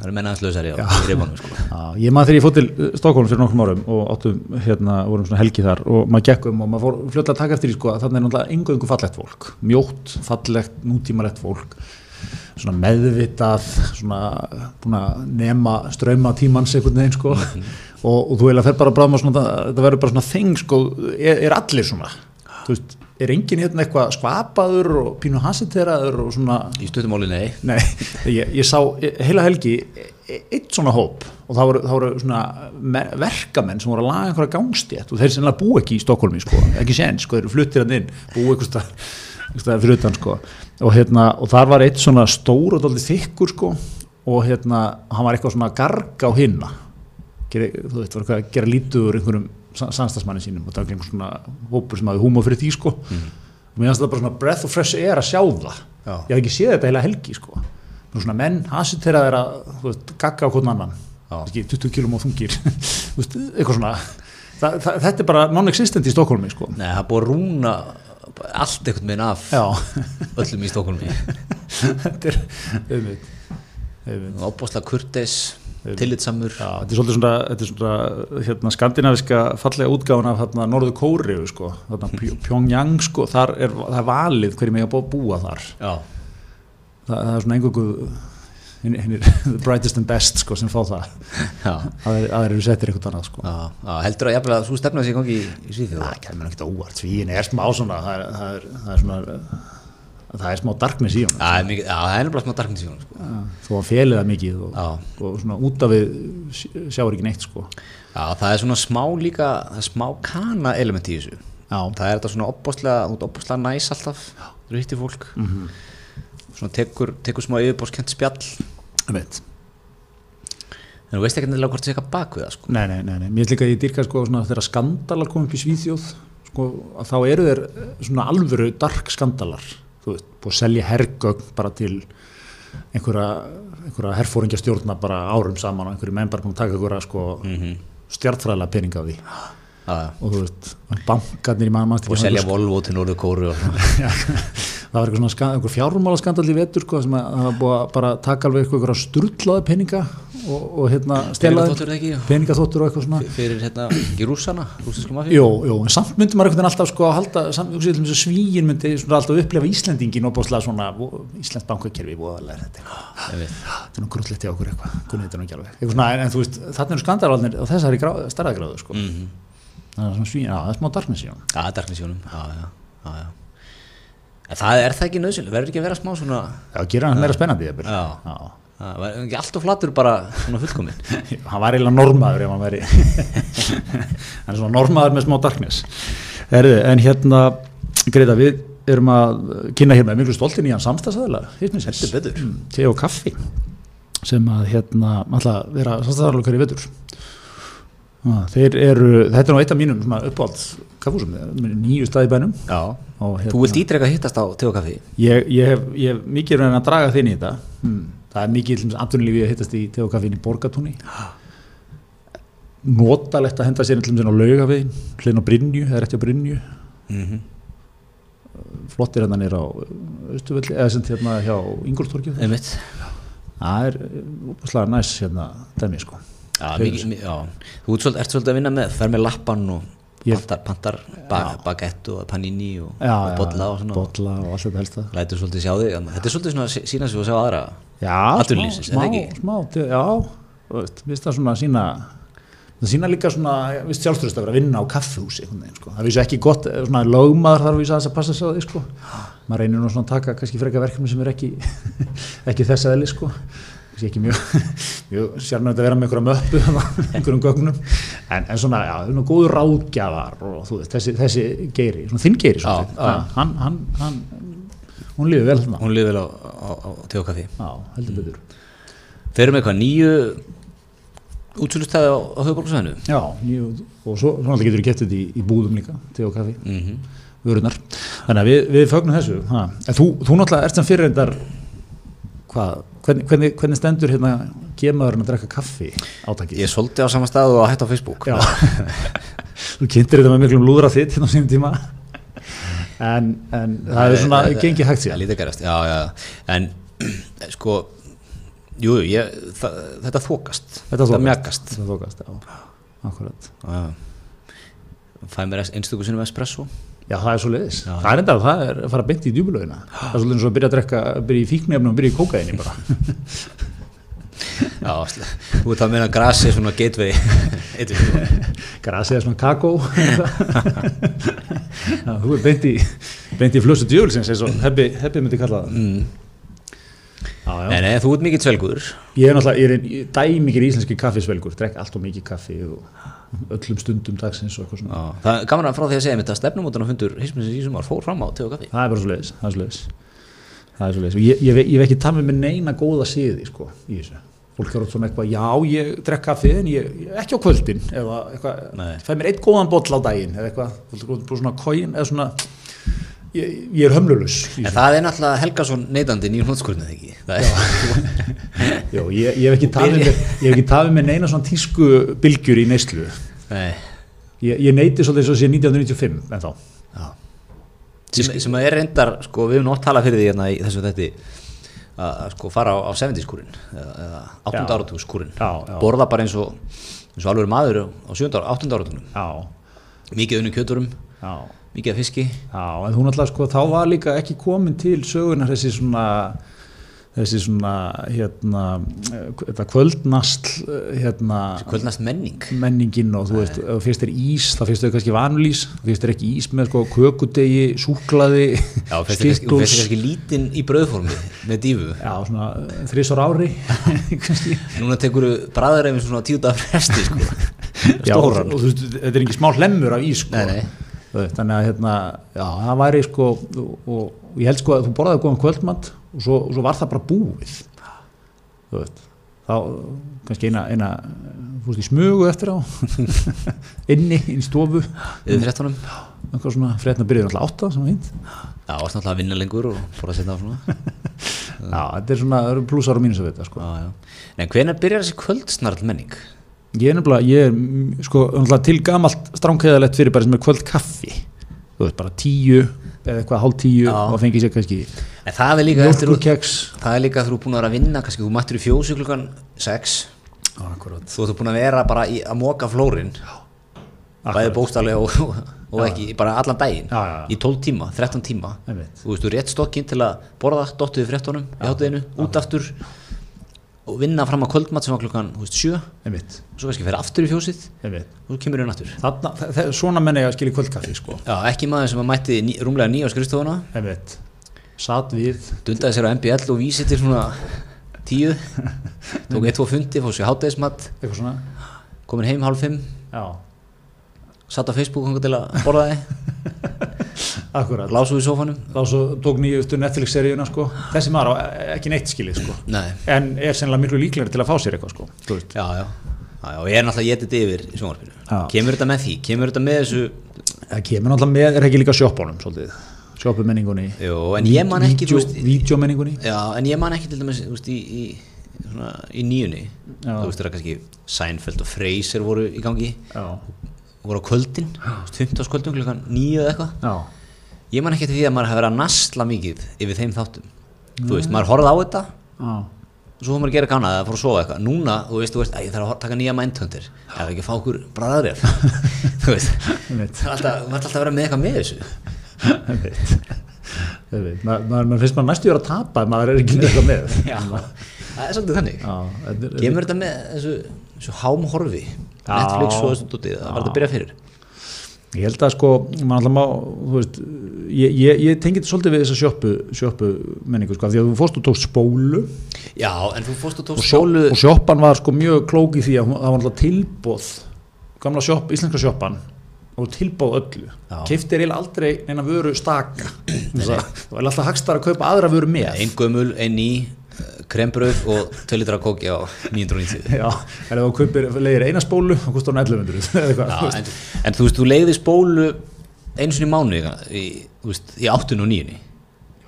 það eru menn aðeins lausari á í reifanum sko. Já, ég maður þegar ég fótt til Stokkólm fyrir nokkrum árum og áttum, hérna, vorum svona helgi þar og maður gekk um og maður fór fljótlega að taka eftir í sko að þannig er náttúrulega engu fallegt fólk, mjótt, fallegt, nútímalegt fólk, svona meðvitað, svona búin að nema ströma tímans einhvern veginn sko. Og, og þú eiginlega fer bara að bráða með svona, þetta verður bara svona þeng sko, er, er allir svona, þú veist, er enginn hérna eitthvað skvapaður og pínu hasiteraður og svona? Í stuttumáli nei. Nei, ég, ég sá heila helgi e- eitt svona hóp og það voru, það voru svona me- verkamenn sem voru að laga einhverja gangstétt og þeir sem bú ekki í Stokkólmi sko, ekki sen, sko, þeir eru fluttir hann inn bú einhvers staðar fyrir utan sko. Og hérna, og þar var eitt svona stór og dálítið þykkur sko og hérna, hann var eitthvað svona að garga á hinna gera, þú veit, var eitthvað að gera lítið úr einhverjum samstagsmanni sínum og það var einhver svona hópur sem hafði húma fyrir því sko. Og mér finnst það bara svona breath of fresh air að sjá það. Já. ég hef ekki séð þetta heila helgi sko. Nú svona menn, hasitera þeir að þú veist, gagga á hvern annan. Ekki 20 kilum og þungir. Veist, eitthvað svona. Þa, það, þetta er bara non-existent í Stokkólmi sko. Nei, það búið að rúna allt einhvern veginn af já, öllum í Stokkólmi þetta er auðvitað. Óbáslega kurteis, tillitsamur. Þetta er svolítið svona, þetta er svona hérna, skandinaviska fallega útgáfun af hérna, Norðu Kóriu sko, Pj- Pyongyang sko, þar er, það er valið hverju mig að búa þar. Já, það, er svona einhverju er the brightest and best sko, sem fá það. Já, að þeir eru settir eitthvað annað sko. já, já heldur að að þú stefna sig í gangi í, í Svíþjóð það kemur ekki óvart. Svíin er smá svona það er, það er, það er svona það er smá darkness í honum Já, það er það er nefnilega smá darkness í honum sko. þó að felið það mikið og, Já. og svona út af við sj- sjáur ekki neitt sko. Já, það er svona smá líka það er smá kana element í þessu Já. það er þetta svona opbáslega næs alltaf, þú hittir fólk Mhm. svona tekur, tekur smá yfirbórskjönt spjall um veit en þú veist ekki nefnilega hvort það sé eitthvað bak við það sko. Nei, nei, nei, nei, mér er líka að ég dyrka sko þegar skandalar kom upp í Svíþjóð sko, að þá eru þeir eh, svona alvöru dark skandalar, búið að selja hergögn bara til einhverja, einhverja herfóringja stjórna bara árum saman og einhverju menn bara búin að taka einhverja sko mm -hmm. stjartfræðilega peninga á því og þú veist, bankarnir í mann og selja Volvo til Norður Kóru og. það var eitthvað svona fjármála skandal í vetur sko, sem að það var búið að bara taka alveg eitthvað sturlaða peninga og, og hérna stela þeim. Peningaþvottur, ekki? peningaþvottur og eitthvað svona fyrir hérna, í mafíu Jú, jú, en samt myndi maður veginn alltaf sko að halda, samt, að svíin myndi alltaf upplefa Íslendingin og bóðslega svona vo- Íslands bankakerfi er eitthvað- Einmitt. þetta er nú grúllegt hjá okkur eitthvað, kunni þetta nú ekki alveg eitthvað svona, en, þú veist, þarna eru skandalvarnir á þessari stærðagráðu sko Mhm. það er svona svíin, já, það er smá darkness í honum Já, darkness í honum já, já, já, já. En það er það ekki nöðsynlega, verður ekki að vera smá svona Já, gera hann meira spennandi það var ekki alltaf flatur bara svona fullkomin hann var eiginlega normaður ef hann væri hann er svona normaður með smá darkness. Herði, en hérna Greta, við erum að kynna hérna miklu stoltin í hann samstagsæðilega Heldur betur. te og kaffi sem að hérna alltaf vera samstagsæðilega í vetur. Ah, þeir eru, þetta er nú eitt af mínum svona uppáhalds kaffúsum, nýju staði bænum Já, hérna, þú vilt ítreka að hittast á te og kaffi ég, ég, hef, ég hef mikið reyna að draga þinn í þetta. Hmm. það er mikið andunlífi að hittast í te og kaffi inn í borgatúni notalegt að henda sér til þess að lauga við hlinn á Brynju, eða rétti á Brynju. Mm -hmm. flottir hérna nýr á Östuvöldi eða sem hérna hjá Ingolstorki Einmitt. Það er úpaslega næs hérna dæmi sko Já, mikið, mi- já. Þú ert svolítið, ert svolítið að vinna með, fer með lappan og Ég- pantar, pantar ba baguette og panini og, já, og bolla og svona bolla og allt þetta helst það lætur svolítið sjá þig, að þetta er svolítið svona að sína sig og sjá aðra já, smá, smá, smá, já, þú veist, við það svona sína það sína líka svona, við sjálfströst að vera að vinna á veginn, sko. það vísu ekki gott eh, svona lögmaður þarf að vísa þess að passa sig á því sko. maður reynir nú svona að taka kannski freka verkefni sem er ekki, ekki þess aðeins sko. Kannski ekki mjög mjög sérnönd að vera með einhverja möppu einhverjum gögnum. En, en svona, já, svona góður ráðgjafar og þú veist, þessi, þessi geiri, svona þinn geiri Já, svona, hann, hann, hann hún líður vel þarna. Hún liði vel á, á, á teokaffi já, heldur betur. Þeir eru með eitthvað nýju útsölustæði á, á höfuborgarsvæðinu já, nýju, og svo, svo alltaf getur við getið í, í búðum líka, kaffi mm -hmm. vörunar, þannig að við, við fögnum þessu. Ha. en þú, þú náttúrulega ert sem fyrirrendar hvað, hvernig, hvernig, hvernig stendur hérna gemaðurinn að drekka kaffi? Átakið? Ég soldi á sama stað og hætti á Facebook. Þú kynntir þetta með miklum lúðra þitt hérna á sínum tíma. En, en það er svona gengið hægt síðan. Lítið gerast, já, já. En sko Jú, ég, það, þetta þókast Þetta þokast. mjakast. Þetta þokast, já, akkurat. Já. Fæ mér einstöku sinnum espresso Já, það er svo leiðis. Já. Það er enda, það er að fara beint í djúbulögina. Það er svolítið eins og að byrja að drekka, byrja í fíknefnum og byrja í kókaini bara. Já, sl- þú ert að meina grasi svona gateway Eitthvað. Grasið er svona kakó. Já, þú er beint í, í flössu djúbulsins eins og Hebbi, Hebbi myndi kalla það. mm. Já, já. Nei, nei, þú ert mikill svelgur Ég er náttúrulega, ég er dæmikir íslenski kaffisvelgur, drekk allt og mikið kaffi og öllum stundum dagsins og eitthvað svona. Það er gaman að frá því að segja mitt að stefnumótan og fundur hisminsins í sumar fór fram á te og kaffi Það er bara svo leiðis, það er svo leiðis. Það er svo leiðis. Ég, ég, ve- ég hef ekki tamið með neina góða siði, sko, í þessu. Fólk er átt svona eitthvað, já, ég drekk kaffi en ég, ég ekki á kvöldin, eða eitthvað, fæ mér eitt góðan boll á daginn, eða eitthvað, fólk er svona kóin, eða svona, ég, ég er hömlulus. En það er náttúrulega Helgason neytandi nýjum hlutskurnið ekki Það er, Jó, ég, ég hef ekki tafið með, ég hef ekki tafið með neina svona tísku bylgjur í neyslu. Nei, Ég, ég neyti svolítið svo síðan 1995, en þá. já sem, sem að er reyndar, sko, við höfum nátt talað fyrir því hérna í þessu þetta að sko fara á, á 70 skúrin eða, eða 8. Já. áratug skúrin Já, já. borða bara eins og eins og alveg maður á 7. ára- 8. áratugnum Já, mikið unni kjöturum, já. Mikið af fiski. Já, en hún alltaf sko, þá var líka ekki komin til sögunar þessi svona þessi svona hérna, þetta kvöldnastl eh, hérna, kvöldnast menning menningin og þú veist, ef þú finnst þér ís þá finnst þér kannski vanulís, þú finnst þér ekki ís með sko kökudegi, súklaði Já, þú finnst þér kannski, þú lítinn í brauðformi með dífu. Já, svona þrísar ári Núna tekur þú bræðar ef svona tíu dagar fresti sko. já, og, Stóran. og, þú veist, þetta er ekki smá hlemmur af ís sko. Nei, nei. Veist, þannig að hérna, já, það væri sko og, og ég held sko að þú borðaði góðan kvöldmatt og svo, og svo var það bara búið. Þú veist þá kannski eina, eina fúst í smugu eftir á. Inni, inn í stofu. Yfir fréttunum. Eitthvað svona frétna byrjuði alltaf átta sem var fínt. Já, varst náttúrulega að vinna lengur og fór að setja á svona. Já, þetta er svona, það plussar og mínus að vita sko. En hvenær byrjar þessi kvöldsnarl menning? Ég er nefnilega, ég er mm, sko til gamalt stránkæðalegt fyrir bara sem er kvöld kaffi. Þú veist, bara tíu eða eitthvað hálf tíu Já. og fengi sér kannski En það er líka eftir Það er líka að þú er búin að vera að vinna kannski, þú mættir í fjósu klukkan 6 akkurat, þú ert búin að vera bara í, að móka flórin. Bæði bókstaflega og, og, ekki, bara allan daginn. Já, já. í 12 tíma, 13 tíma. Þú veist, þú er rétt stokkinn til að borða dottuði fréttunum í hátteginu, út aftur og vinna fram að kvöldmatt sem var klukkan veist, 7 einmitt, og svo kannski fyrir aftur í fjósið. Einmitt. Og þú kemur inn aftur. Þarna, þe- þe- svona menn eiga að skilja kvöldkaffi sko. Já, ekki maður sem að mætti ný, rúmlega nýja á skrifstofuna. Einmitt, satt við. Dundaði sér á MBL og vísi til svona tíu. Tók eitt, tvo fundi, fór sér háttegismat eitthvað svona. Komin heim hálf fimm. Já, satt á Facebook þangað til að borða þið akkurat. Lásu í sófanum. Þá svo tók nýjustu Netflix-seríuna sko. þessi maður á ekki neitt skilið sko. Nei, en er sennilega miklu líklegri til að fá sér eitthvað sko. já, já, og ég er náttúrulega getið yfir í sjónvarpinu. Kemur þetta með því, kemur þetta með þessu það kemur náttúrulega með, er ekki líka sjoppunum svolítið, sjoppumenningunni. Jú, en ég man ekki, þú veist- vídeomenningunni. Já, en ég man ekki til dæmis veist, í, í, svona, í nýjunni. Þú veist þeirra kannski Seinfeld og Frasier voru í gangi. Já, voru á kvöldin, 15 kvöldin klukkan nýju eða eitthvað. Ég man ekki eftir því að maður hafi verið að nasla mikið yfir þeim þáttum. Þú veist, maður horfði á þetta. Já. og svo fór maður að gera kannað að fór að sofa eitthvað. Núna, þú veist, þú veist, að ég þarf að taka nýja mindhundir ef ekki að fá okkur bræðaref þú veist, það er alltaf, er að vera með eitthvað með þessu. Einmitt. Einmitt. Ma- maður maður finnst maður næstu að tapa ef maður er ekki eitthvað með. Það er svolítið þannig. Já, þetta er- með þessu, þessu hámhorfi Netflix og þessu dótið, það var þetta að byrja fyrir. Ég held að sko, maður alltaf má, veist, ég, ég, ég tengi þetta svolítið við þessa sjoppu, sjoppu menningu, sko, af því að þú fórst og tókst spólu. Já, en þú fórst og tókst sjó, sólu og sjoppan var sko mjög klók í því að það var alltaf tilbóð, gamla sjopp, íslenska sjoppan, og tilbáð öllu. Já. keiftir eiginlega aldrei neina vöru staka. Það var alltaf hagstar að kaupa aðra vöru með. Ein gömul, ein ný, krembröð og 2 litra kóki á 990 Já, en ef þú leiðir eina spólu þá kostar hún 1100 eða eitthvað, þú Já, en, en þú veist, þú leiði spólu einu sinni í mánu í, þú í 8 og 9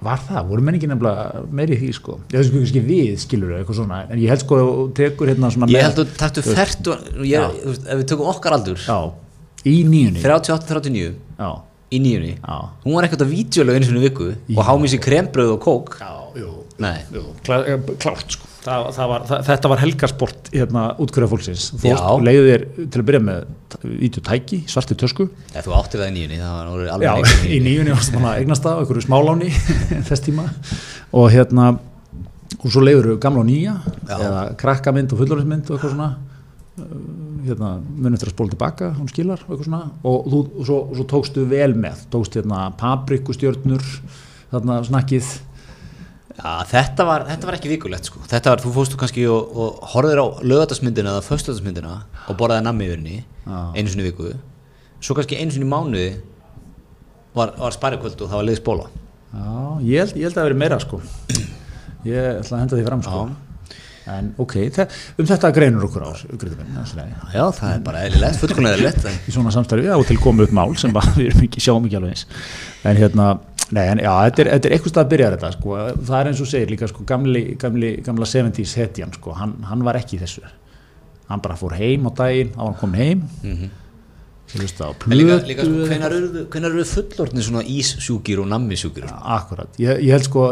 Var það, voru menningi nefnilega meiri því sko? Ég veist sko ekki við skilur eitthvað svona en ég held sko að þú tekur hérna svona Ég held að taktu fært og þú ef við tökum okkar aldur. Já, í nýjunni 38-39 Já, í nýjunni hún var ekkert að vídeolega einu sinni í viku og hámísi krembröð og kók. Já, jú, klárt sko. Það, það var, það, Þetta var helgarsport hérna útkvæða fólksins. Þú leiðir þér til að byrja með vítjutæki, svarti tösku. Ef þú áttir það í nýjunni, það Já, í nýjunni. varstu búin að eignast það á einhverju smáláni þess tíma. Og hérna og svo leiður þú gamla og nýja Já. eða krakkamynd og fullorðismynd og eitthvað svona. Uh, hérna, munið eftir að spóla tilbaka hún skilar og eitthvað svona. Og, þú, og, svo, og svo tókstu vel með tókst hérna paprikustjörnur þarna snakkið Já, þetta var, þetta var ekki vikulegt sko. Þetta var, þú fórstu kannski og, og horfðir á lögatarsmyndina eða föstudagsmyndina og borðaði nammi yfir henni Já. einu sinni viku svo kannski einu sinni mánuði var, var spærikvöld og það var leiðis bóla Já, ég held, ég held að það veri meira sko ég ætla að henda því fram sko en ok, um þetta greinur okkur á Greta minn, þessi leið. Já, það er bara eðlilegt, fullkomlega eðlilegt í svona samstarfi, já, og til komu upp mál sem við erum ekki, sjáum ekki alveg eins en hérna, nei, en já, þetta er, þetta er eitthvað stað að byrja þetta, sko, það er eins og segir líka, sko, gamli, gamli, gamla 70s hetjan, sko, hann, hann var ekki þessu. Hann bara fór heim á daginn þá var hann komin heim. Mhm. sem hlusta líka, líka sko, hvenar eru, eru fullorðni svona íssjúkir og nammisjúkir? Sko? Akkurat, ég, ég held sko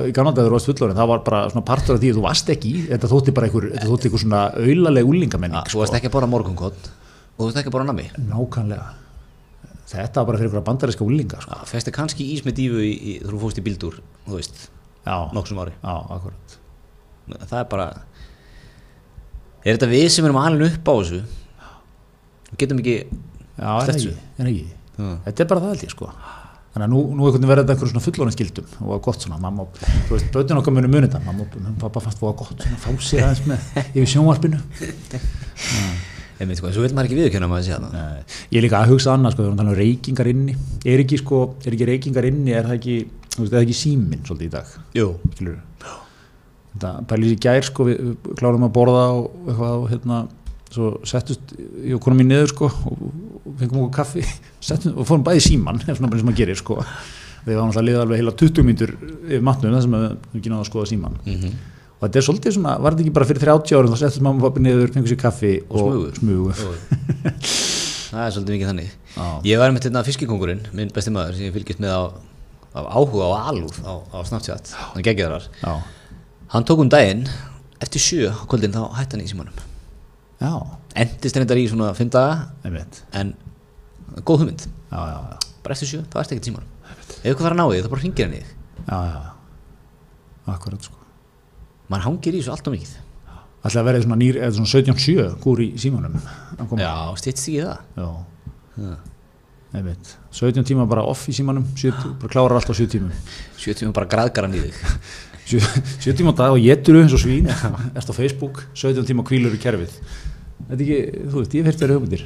varst fullorinn, það var bara svona partur af því að þú varst ekki í, þetta þótti bara einhver, þetta þótti einhver svona aulaleg úlingamenning Ja, Þú varst ekki að borða morgunkott og þú varst ekki borða nammi? Nákvæmlega þetta var bara fyrir einhverja bandaríska úlinga sko. Já, Festi kannski ís með dífu í, í, þú fórst í bíldúr, þú veist, nokksum ári já, Það er bara Er þetta við sem erum alveg upp á þessu Við getum ekki Já, er ekki, er ekki. Þetta er bara það held ég sko. Þannig að nú, nú verður þetta einhverjum svona fullorinn skildum og var gott svona, mamma, þú veist, bötun okkar muni muni þetta, mamma, pappa fannst það gott svona, fá sér aðeins með yfir sjónvarpinu. Einmitt, sko, Svo vil maður ekki viðkjöna maður sé það Nei, Ég er líka að hugsa annað, sko, við tala um reykingar inni, er ekki, sko, er ekki reykingar inni, er það ekki, þú veist, er það ekki síminn svolítið í dag, Jú, Þetta pælir í gær, sko, við, klárum að borða og eitthvað og hérna, svo settust, ég og konum mín niður, sko, og, og fengum okkur kaffi, settum, og fórum bæði síman, svona bara sem maður gerir, sko. Við varum alltaf að liða alveg heila 20 mínútur yfir matnum, það sem við ekki náðu að skoða síman. mm Og þetta er svolítið svona, var þetta ekki bara fyrir 30 árum, þá settust mamma og pappi niður, fengur sér kaffi Og og, smugu. það er svolítið mikið þannig. Já. Ég var með þetta fiskikongurinn, minn besti maður sem ég fylgist með á, á áhuga á alúð á, á Snapchat, hann geggir þar Já, Hann tók um daginn, eftir sjö á kvöldin þá hætti hann í símanum. Já, Endist reyndar í svona fimm daga einmitt. en góð hugmynd. Já, já, já, bara eftir sjö, þá ertu ekki í símanum. Ef eitthvað þarf að ná því, þá bara hringir hann í þig. Já, já, já. Akkurat, sko. Maður hangir í þessu allt og mikið Ætli að verði svona svona 17.7 gúr í símanum. Já, stýttist ekki það Já, Já. einmitt. 17 tíma bara off í símanum, 7, bara klárar allt á 7 tímum. Sjö tíma bara graðgar hann í þig 7 tíma á dag og getur eins og svín, erst á Facebook, 17 tíma kvílur í kerfið. Þetta er ekki, þú veist, ég heyrt þeirra hugmyndir.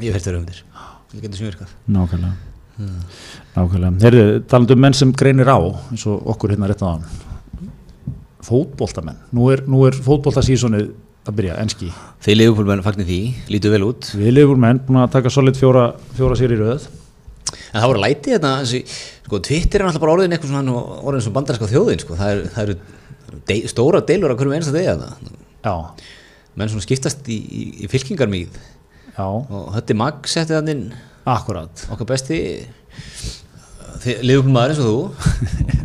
Ég þér um þér Það getur sem virkað Nákvæmlega. Nákvæmlega. Heyrðu, talandi um menn sem greinir á, eins og okkur hérna rétt á hann. Fótboltamenn. Nú er, er fótboltasísonið að byrja, enski. Þeir leifupólmenn fagnir því, lítu vel út Við lifur menn búin að taka solid fjóra, fjóra sér í röð. En það voru lætið þetta þessi, sko, Twitter er náttúrulega bara orðin eitthvað svona orðin sem bandarska þjóðin sko. það, er, það eru de, stóra deilur á hverjum einasta degi þarna. Já, menn svona skiptast í, í, í fylkingar mikið já, og Hötti Magg setti þann inn akkurat. okkar besti liðupólmaður eins og þú.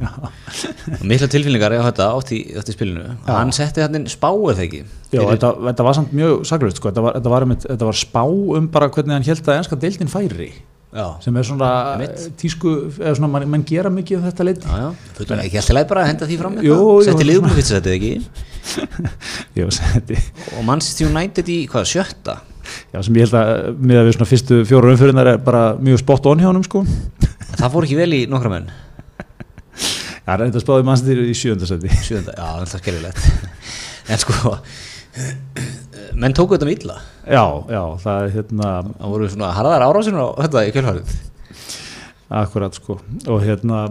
Mikla tilfinningar á þetta átt í, átt í spilinu. Og hann setti þann inn spáir það ekki? Já, þetta, þetta var samt mjög saglust, sko. þetta, var, þetta, var, einmitt- þetta var spá um bara hvernig hann held að enska deildin færi. Já, sem er svona Einmitt. tísku, eða svona, mann, mann gera mikið um þetta leiti. já, já, fullur ekki alltaf leið bara að henda því fram setti fyrst settið ekki? Já, setti. og Manchester United í hvað, sjötta? Já, sem ég held að miða við svona fyrstu fjóra umfyrirnar er bara mjög spott on hjá sko. það fór ekki vel í nokkra menn Já, þetta spáði mannstýr í sjöndasetti. Sjöfunda, já, það er skelvilegt En sko menn tóku þetta með illa já, já, það er hérna það voru svona harðar árásinu á þetta í kjölfarið akkurat sko og hérna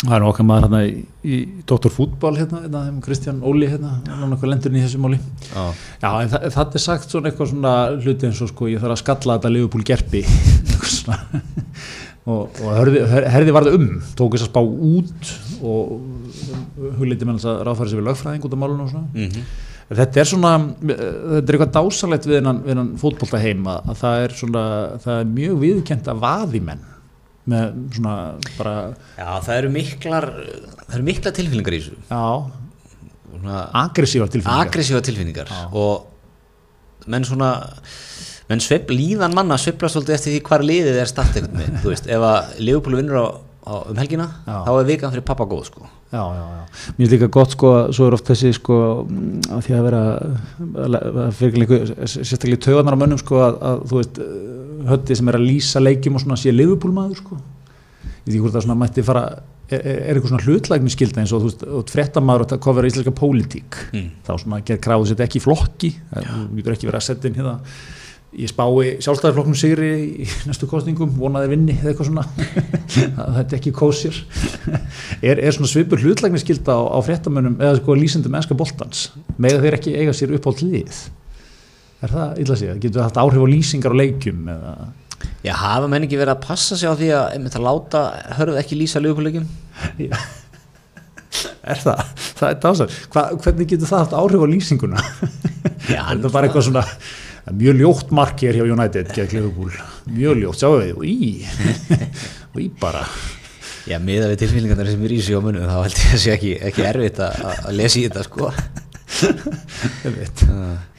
það er okkar maður hérna í, í Dr. Fútbol hérna, hérna Kristján Óli hérna, hann er nokkuð lendur í þessu máli já, Já, en það, það er sagt svona eitthvað svona hluti eins og sko, ég þarf að skalla þetta Liverpool gerpi eitthvað svona. Og, og herði, herði varði um tók þess að spá út og hugleiti með þess að ráðfæri sér við lögfræðing út af málunum og svona. Mm þetta er svona, þetta er eitthvað dásalegt við hennan, fótbolta heima að það er svona, það er mjög viðkjent að vaðimenn með svona bara, já, það eru miklar það eru miklar tilfinningar í þessu. Já, svona aggressívar tilfinningar. aggressífa tilfinningar. Og menn svona menn sveifl, líðan manna sveifla svolítið eftir því hvar liðið er start einhvern veginn, þú veist, ef að Leopold vinnur á, á um helgina, Já. þá er vikan fyrir pappa góð sko Já, já, já. Mér er líka gott sko svo er oft þessi sko að því að vera sérstaklega í taugarnar á mönnum sko að, að þú veist eh, hötti sem er að lýsa leikjum og svona sé liðupúlmaður sko. Ég ekki hvort það svona mætti fara er, er eitthvað svona hlutlægni skilda eins og þú veist, og það kofir íslenska pólitík Mm. þá svona gerð kráðu sér ekki flokki þú getur ekki verið að setja inn hérna ég spái sjálfstæðarflokknum sigri í næstu kostningum, vonaði vinni eða eitthvað svona að þetta ekki kósir er, er svona svipur hlutlægni skilda á, á fréttamönnum eða sko lýsendum ennska boltans með þeir ekki eiga sér upp á hlið er það illa sig, getur það haft áhrif á lýsingar og leikjum eða Já, hafa menn ekki verið að passa sig á því að einmitt að láta hörð ekki lýsa Leopold-leikum Já. Er það? Það er dásar. Hva, hvernig getur það haft áhrif á lýsinguna? Já, hann- þetta er bara eitthvað svona það er mjög ljótt mark hér hjá United gegn Liverpool. Mjög ljótt, sjáum við, og í og í bara. Já, miða við tilfinningarnar sem er í sig á munum þá held ég að sé ekki, ekki erfitt að, lesa í þetta sko.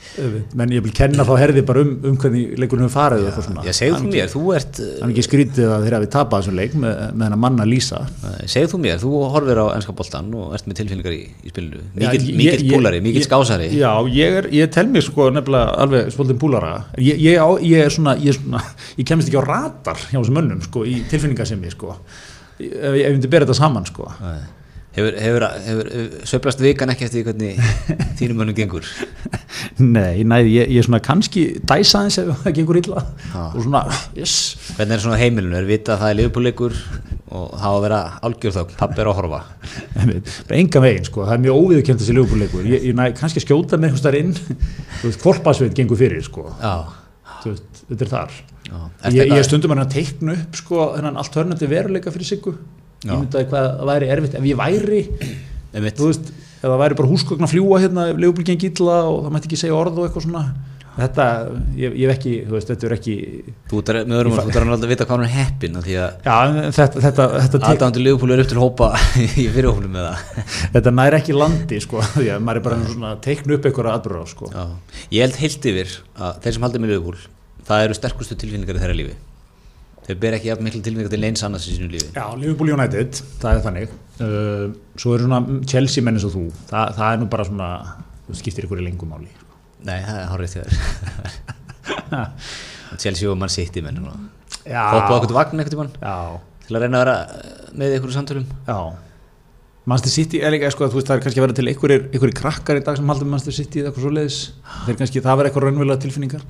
menn ég vil kenna þá herði bara um, um hvernig leikurinn hefur farið svona. Já, segðu þú mér, þú ert það er ekki skrítið að þeir hafi tapað þessum leik með, með hennar manna lýsa uh, segðu þú mér, þú horfir á ennska boltan og ert með tilfinningar í, í spilinu. Ég- ég- púlari, mikill ég- skásari. Já, ég, er, ég tel mig sko nefnilega alveg spoltinn púlara ég, ég, ég er svona ég, svona, ég kemist ekki á ratar hjá þessum mönnum sko í tilfinningasemi sko. Ef ég ef ég myndi bera þetta saman sko hefur, hefur, hefur, hefur söplast vikan ekki eftir því hvernig þínum mönnum gengur? Nei, næ, ég, ég er svona kannski dæsa aðeins ef það gengur illa. Já. og svona, yes. Hvernig er svona á heimilinu, er vita að það er liðbúleikur og það á að vera algjör þögn, pappi er að horfa. Enga veginn sko, það er mjög óviðkjönd þessi löguleikur, ég, ég næ kannski skjóta með einhvers þar inn, þú veist, korpasveit gengur fyrir sko, Já, þú veist, þetta er þar. Ég, ég stundum að teikna upp sko, þennan alternativ veruleika fyrir siggu. Ég myndaði hvað það væri erfitt. Ef ég væri, þú veist ef það væri bara húsgögn að fljúa hérna ef leifubli gengi illa og það mætti ekki segja orð og eitthvað svona. Þetta, ég, ég ekki, þú veist, þetta er ekki þú ert með öðrum orðum, þú ert að vita hvað hann er heppin af því að já, þetta, þetta, þetta, aðdándu liðbúlu er upp til hópa í fyrirhóflum með það þetta nær ekki landi sko, því að maður er bara svona að teikna upp einhverja atbyrða sko. Já, ég held heilt yfir að þeir sem haldir með liðbúl það eru sterkustu tilfinningar í þeirra lífi þeir ber ekki jafn miklu tilfinningar til eins annars í sínu lífi. Já, Liverpool United, það er þannig. Uh, svo eru svona Chelsea menn eins og þú. Það, það er nú bara svona þú skiptir ykkur í lengum máli Nei, það er hárið þér. Chelsea og mann sitt í menn hoppaðu okkur til vagn eitthvað tímann já, til að reyna að vera með ykkur samtölum. Já Manchester City er líka, sko, veist, það er kannski að vera til einhverjir, einhverjir krakkar í dag sem haldur Manchester City eða eitthvað svo leiðis, þeir kannski, það verður eitthvað raunverulega tilfinningar,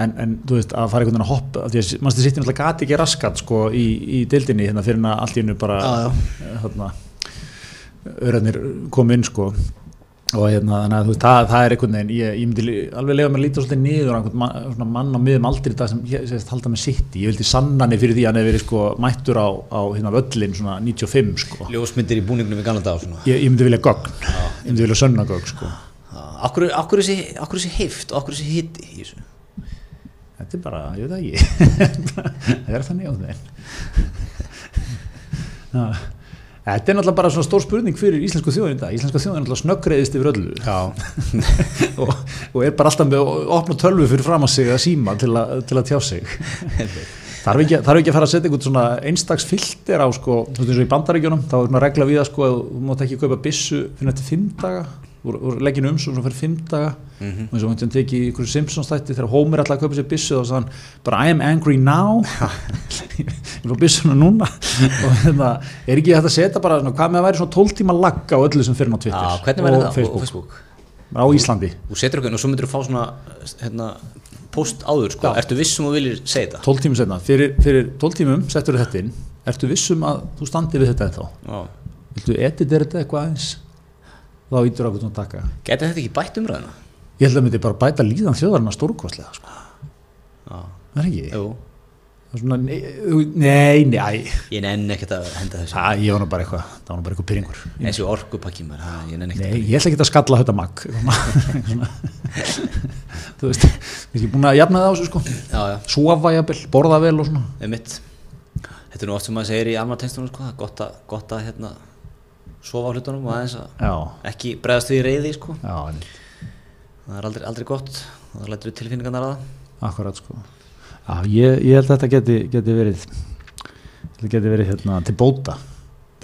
en, en þú veist, að fara einhvern veginn að hoppa, því að Manchester City náttúrulega gati ekki raskat, sko, í, í dildinni hérna fyrir að allt í hennu bara Já, eh, hérna, öðrarnir kom inn, sko og hérna, þannig að þú veist, það, það er einhvern veginn ég, ég myndi alveg lega mér að líta svolítið niður á einhvern man, svona mann á miðum aldrei í dag sem ég sést halda með City, ég vildi sannani fyrir því að hann hefur verið sko mættur á, á hérna völlin svona 95 sko. Ljósmyndir í búningnum í gamla dag svona. ég, ég myndi vilja gögn, ég myndi vilja sönna gögn sko. Akkur, akkur, þessi, heift og akkur þessi hitti í þessu? Þetta er bara, ég veit það ekki. Það er þannig á þeim. þetta er náttúrulega bara svona stór spurning fyrir íslensku þjóðin í dag, íslenska þjóðin er náttúrulega snöggreiðist yfir öllu. Og, og er bara alltaf með að opna tölvu fyrir fram að sig að síma til, a, til að tjá sig þarf ekki, þarf ekki að fara að setja einhvern svona einstaks filter á sko, þú veist eins og í bandaríkjunum þá er svona regla við að sko að þú mátt ekki kaupa byssu fyrir eftir fimm daga. Úr, úr legginu um svo fyrir fimm daga. Mhm. og eins og hann teki í einhverju Simpsons þætti þegar Homer að kaupa sér byssu og þann bara I am angry now. Ég fór byssuna núna. Og hérna, er ekki hægt að setja bara svona, hvað með að væri svona 12 tíma lagg á öllu sem fyrir á Twitter verður og á Facebook. Á Íslandi. Okkur inn og svo myndir þú fá svona hérna, post áður sko, Já. ertu vissum og viljir segja þetta? 12 tímum setna, fyrir, fyrir 12 tímum settur þetta inn, ertu vissum að þú standi við þetta ennþá Já. viltu editera þetta eitthvað aðeins þá ítur okkur svona taka Gæti þetta ekki bætt umræðina? ég held að myndi bara bæta líðan þjóðarna stórkostlega sko. Já. það er ekki Jú, Það svona, nei, nei, ég nenni ekkert að henda þessu. Æ, ég var nú bara eitthvað það var nú bara eitthvað pyrringur Þessi orkupakki maður, ha, ég nei, ég ætla ekki að skalla þetta Svona. þú veist ég er búin að jafna það á sko. Sofa jafnvel, borða vel og svona. Þetta er nú oft sem maður segir í alma tengstunum sko, gott að, gott að hérna, sofa á hlutunum og aðeins að ekki bregðast við í reyði sko. það er aldrei, aldrei gott. Það lætur tilfinningarnar að það. Akkurat sko já, ég, ég held að þetta geti, geti verið þetta geti verið hérna, til bóta.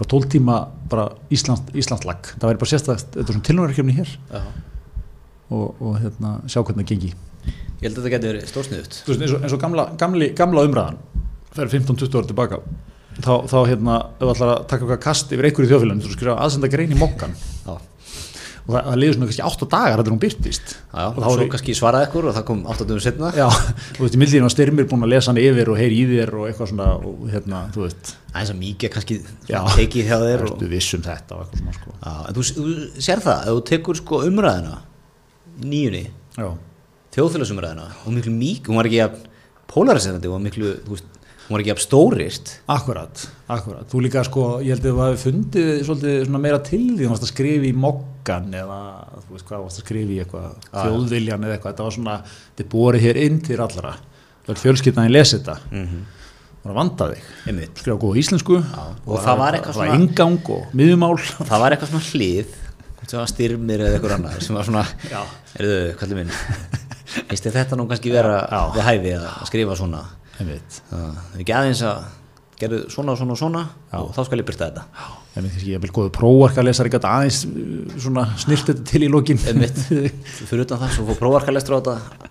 Bara 12 tíma bara Íslands, Íslandslag það væri bara sérstæðast, þetta er svona tilhörverkefni hér. Og, og hérna, sjá hvernig það gengi. Ég held að þetta getur verið stórsniðut Þú veist, eins og, eins og gamla, gamli, gamla umræðan fer 15-20 ára tilbaka þá, þá hérna, ef þú ætlar að taka eitthvað kast yfir einhverju þjóðfélagum, þú skrifa aðsenda grein í mokkan Já, og það, það liður svona kannski 8 dagar þetta er hún byrtist já, og þá svo er ég, kannski svaraði ykkur og það kom 8 dögum setna já, þú veist, í mildinu var styrmir búin að lesa hann yfir og heyri í þér og eitthvað svona, og hérna, þú veist. Aðeins að mikið kannski tekið hjá þér og, ertu viss um þetta og eitthvað svona, sko. Já, en þú, þú sér það, ef þú tekur sko umræðina nýjunni, þjóðfélagsumræðina og miklu mík, hún var ekki að polariserandi og miklu, þú veist, hún var ekki að stórist akkurat, akkurat. Þú líka, sko, ég held að þú hafi fundið svolítið svona meira til því, þú varst að skrifa í mokkan eða, þú veist hvað, þú varst að skrifa í eitthvað já. þjóðviljan eða eitthvað, þetta var svona þetta er borið hér inn til allra. Þú ert fjölskyldan í lesi þetta. Mm -hmm. og að vanda þig, einmitt. Skrifa góða íslensku. Og það var eitthvað það svona- ingang og miðumál það var eitthvað svona hlið. Sem var styrmir eða eitthvað annar sem var svona, Já. erðu, kallið minn þetta nú kannski vera Já. við hæfi að skrifa svona? það ekki aðeins að gerðu svona og svona og svona Já. og þá skal ég byrta þetta. Einmitt, ég vil góðu prófarka lesar ekki aðeins uh, svona snilt þetta til í einmitt, fyrir utan það svo fór prófarkalestur á þetta.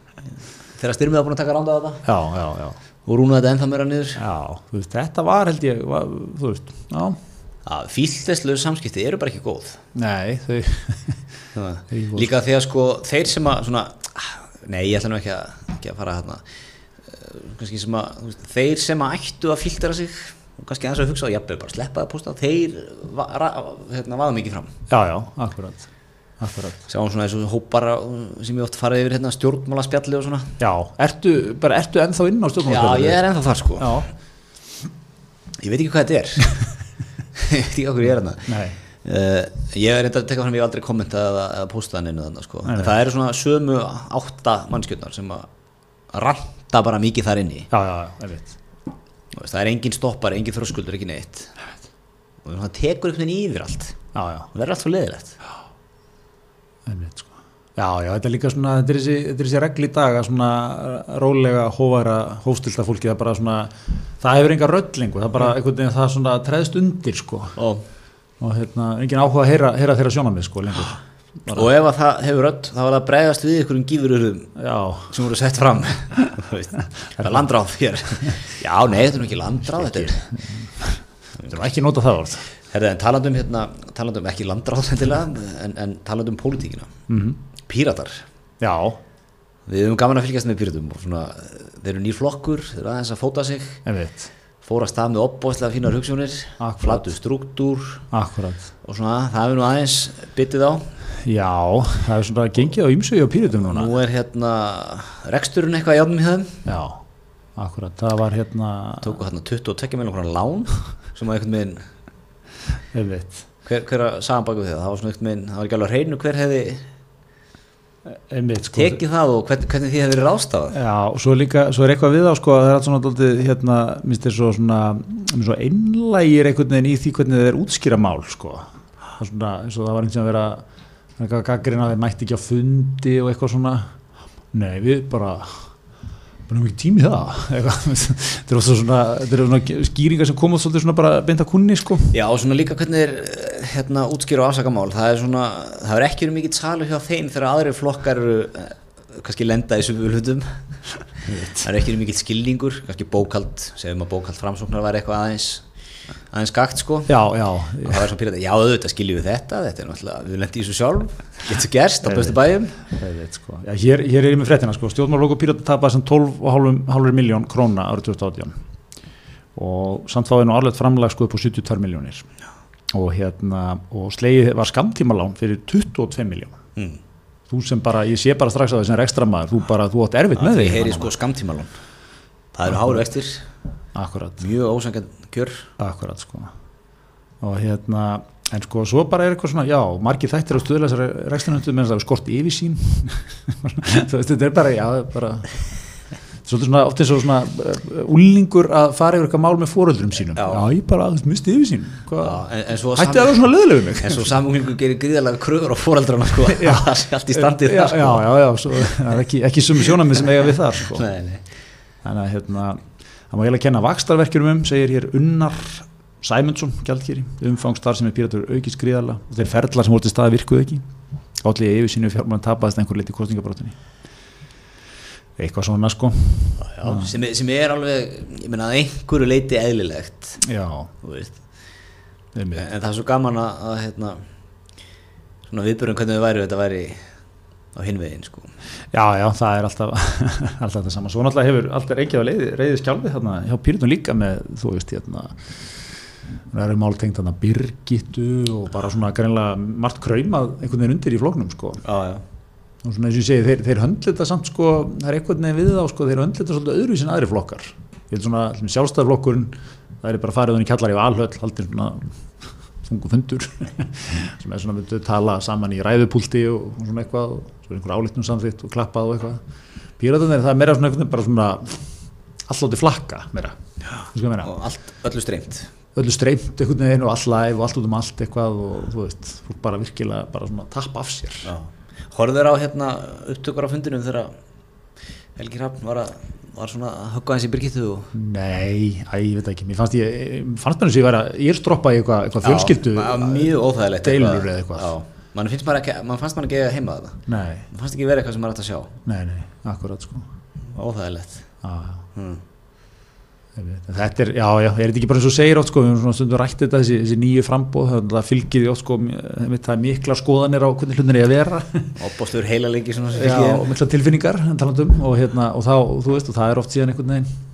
Þegar styrmið var búin að taka ránda á þetta. Já, já, já. Og rúnaði þetta ennþá meira niður. Já, þú veist, þetta var held ég, var, þú veist, já, fílleslu samskipti eru bara ekki góð. Nei, þau. Ekki líka að sko þeir sem að svona, ah, nei ég ætla nú ekki að, ekki að fara þarna. eh, kannski sem að veist, þeir sem að ættu að filtera sig og kannski aðeins að hugsa og jafnvel bara sleppa að posta þeir va, hérna, vaða mikið fram. Já, já, akkurat, sjáum svona þessu hópar sem ég oft farið yfir hérna stjórnmála spjalli og svona. Já, ertu, bara ertu ennþá inn á já stjórnmálaspjallinu? ég er ennþá þar sko. Já, ég veit ekki hvað þetta er. Ég veit ekki okkur ég er nei, Uh, ég er reynda að teka fram ég hef aldrei kommentað eða, eða postað neinu þannig sko. Það eru svona sömu átta mannskjöldnar sem að ranta bara mikið þar inni. Já, já, já, veist, það er engin stoppar, engin þröskuldur, ekki neitt. Og það tekur einhvern veginn yfir allt. Það verður allt svo leðilegt sko. Já, já, þetta er líka svona, þetta er þessi, þetta er þessi regl í dag að svona rólega hófara, hófstilta fólki, það bara svona, það hefur enga röllingu, það er bara einhvern veginn það svona treðst undir, sko, og, og hérna, engin áhuga að heyra, heyra þeirra sjónamið, sko, lengur. Og ef að það hefur rödd þá er það að bregðast við ykkur um gífururðum sem voru sett fram. Það er landráð hér. Já, nei, þetta er ekki landráð þetta er ekki nota það orð. Herðu, en talandum hérna, talandum ekki landráð en, en talandum pólitíkina. Mm Píratar, Já, við höfum gaman að fylgjast með píratum svona, þeir eru nýr flokkur þeir eru aðeins að fóta sig. Fóra stað með opbóðslega fínar hugsunir flatu struktúr og svona, það hefur nú aðeins byttið á Já, það er svona gengið á ýmsu á pýritum núna. nú er hérna reksturinn eitthvað í átnum í þeim Já, akkurat, það var hérna, tóku hérna 22 með okkur lán sem að veginn ég veit, hver, hver að sagði baka við það, það var svona einhvern veginn það var ekki alveg hreinu hver hefði veit, sko. tekið það og hvern, hvernig því hefði verið rástafað Já, og svo, líka, svo er eitthvað við á sko, það er allt svona daldið, hérna, minnst þér svo svona, svo einlægir einhvern veginn í því hvernig það er útskýra mál, sko. Það er svona, það var einhvern veginn að vera, eitthvað gaggrinn að þeir mætti ekki á fundi og eitthvað svona, nei, við bara, bara um ekki tími það, þetta er ofta svona, er svona skýringar sem komað svolítið svona bara beint að kunni, sko. Já, og svona líka hvernig er hérna útskýra og afsakamál, það er svona það er ekki verið mikið talu hjá þeim þegar aðrir flokkar eru eh, kannski lenda í sömu hlutum. Það er ekki verið mikið skilningur, kannski bókald segjum að bókald framsóknar var eitthvað aðeins aðeins gagt sko. Já, já, og það var svona pírati, já auðvitað skiljum við þetta þetta er náttúrulega, við lendum í þessu sjálf getur gerst á bestu bæjum. Sko. Já, hér, hér er ég með fréttina sko. Stjórnmálokku Pírata tapaði sem 12,5 miljón króna árið 2018 og samt fáið nú árlegt framlag sko upp á 72 miljónir og hérna og slegið var skamtímalán fyrir 22 miljón mm. þú sem bara, ég sé bara strax á þessum ekstra maður, þú bara, þú átt erfitt með það heyri hérna, sko það eru háru vextir, akkurat, mjög ósangan kjör. Akkurat sko. Og hérna, en sko svo bara er eitthvað svona, já, margir þættir á stuðlæsari rekstunöndu meðan það er skort þú veist, þetta er bara, já, bara svolítið svona, oft eins og svona uh, úlingur að fara yfir eitthvað mál með fóröldrum sínum. Já. já, ég bara, þú misti en svo hætti að vera svona leðilegu mig. en svo samunglingu gerir gríðalega kröður á fóreldrana sko, það sé allt í standið já, það sko. já, já, já, svo, það er ekki, ekki sumi sjónamið sem eiga við þar sko. Nei, nei. þannig að hérna það má eiginlega kenna vakstarverkjum um segir hér Unnar Sæmundsson gjaldkýri, umfangstar sem er píratur aukist gríðala og þeir ferðlar sem voru til staði virkuðu ekki. Allir yfir sínu fjármæðan tapaðist einhver liti kostningabrótinni eitthvað svona sko. Já, sem, er- sem er alveg, ég meina að einhverju leiti eðlilegt já, en, en það er svo gaman að, að hérna, svona viðbörðum hvernig þau væri þetta væri á hinvegin sko. já, já, það er alltaf alltaf þetta sama, svo náttúrulega hefur alltaf reykjað að leiði, reyði skjálfi þarna hjá píratum líka með, þú veist, hérna það eru mál tengt þarna Birgittu og bara svona greinlega margt kraumað einhvern veginn undir í flóknum sko já, já. og svona eins og ég segi, þeir, þeir höndlita samt sko, það er einhvern veginn við þá sko, þeir höndlita svolítið öðru sem aðri flokkar ég held svona, sjálfstæðarflokkurinn það er bara farið í kjallar í valhöll haldið svona þungu fundur sem er svona myndið tala saman í ræðupúlti og, svona eitthvað og svo er einhver álitnum samþýtt og klappað og eitthvað. Píratunir það er meira svona veginn bara svona allátti flakka meira. Meina? og allt, öllu streymt. Öllu streymt einhvern veginn og all live og allt út um allt eitthvað og þú veist, fólk bara virkilega bara svona tappa af sér. Þeir á hérna upptökur á fundinum þegar Helgi Hrafn var, að, var svona að höggva hans í Birgittu og Nei, æ, ég veit ekki, mér fannst ég, fannst mér eins og ég væri að ég er stroppa í eitthvað, eitthvað fjölskyldu Já, mjög óþægilegt deilur eða eitthvað. já, mann finnst maður ekki, mann fannst maður ekki eiga heima þetta Nei, mann fannst ekki verið eitthvað sem maður ætti að sjá. Nei, nei, akkurat sko. Óþægilegt. Já, já, hmm. ég veit, en þetta er, já, já, er þetta ekki bara eins og segir oft sko, við höfum svona stundum rætt þetta þessi, þessi nýju frambóð, það fylgir því oft sko, það er mikla skoðanir á hvernig hlutin er að vera. Opbóstur heila lengi svona sem já, fylgir og mikla tilfinningar talandum, og, hérna, og, þá, og þú veist, og það er oft síðan einhvern veginn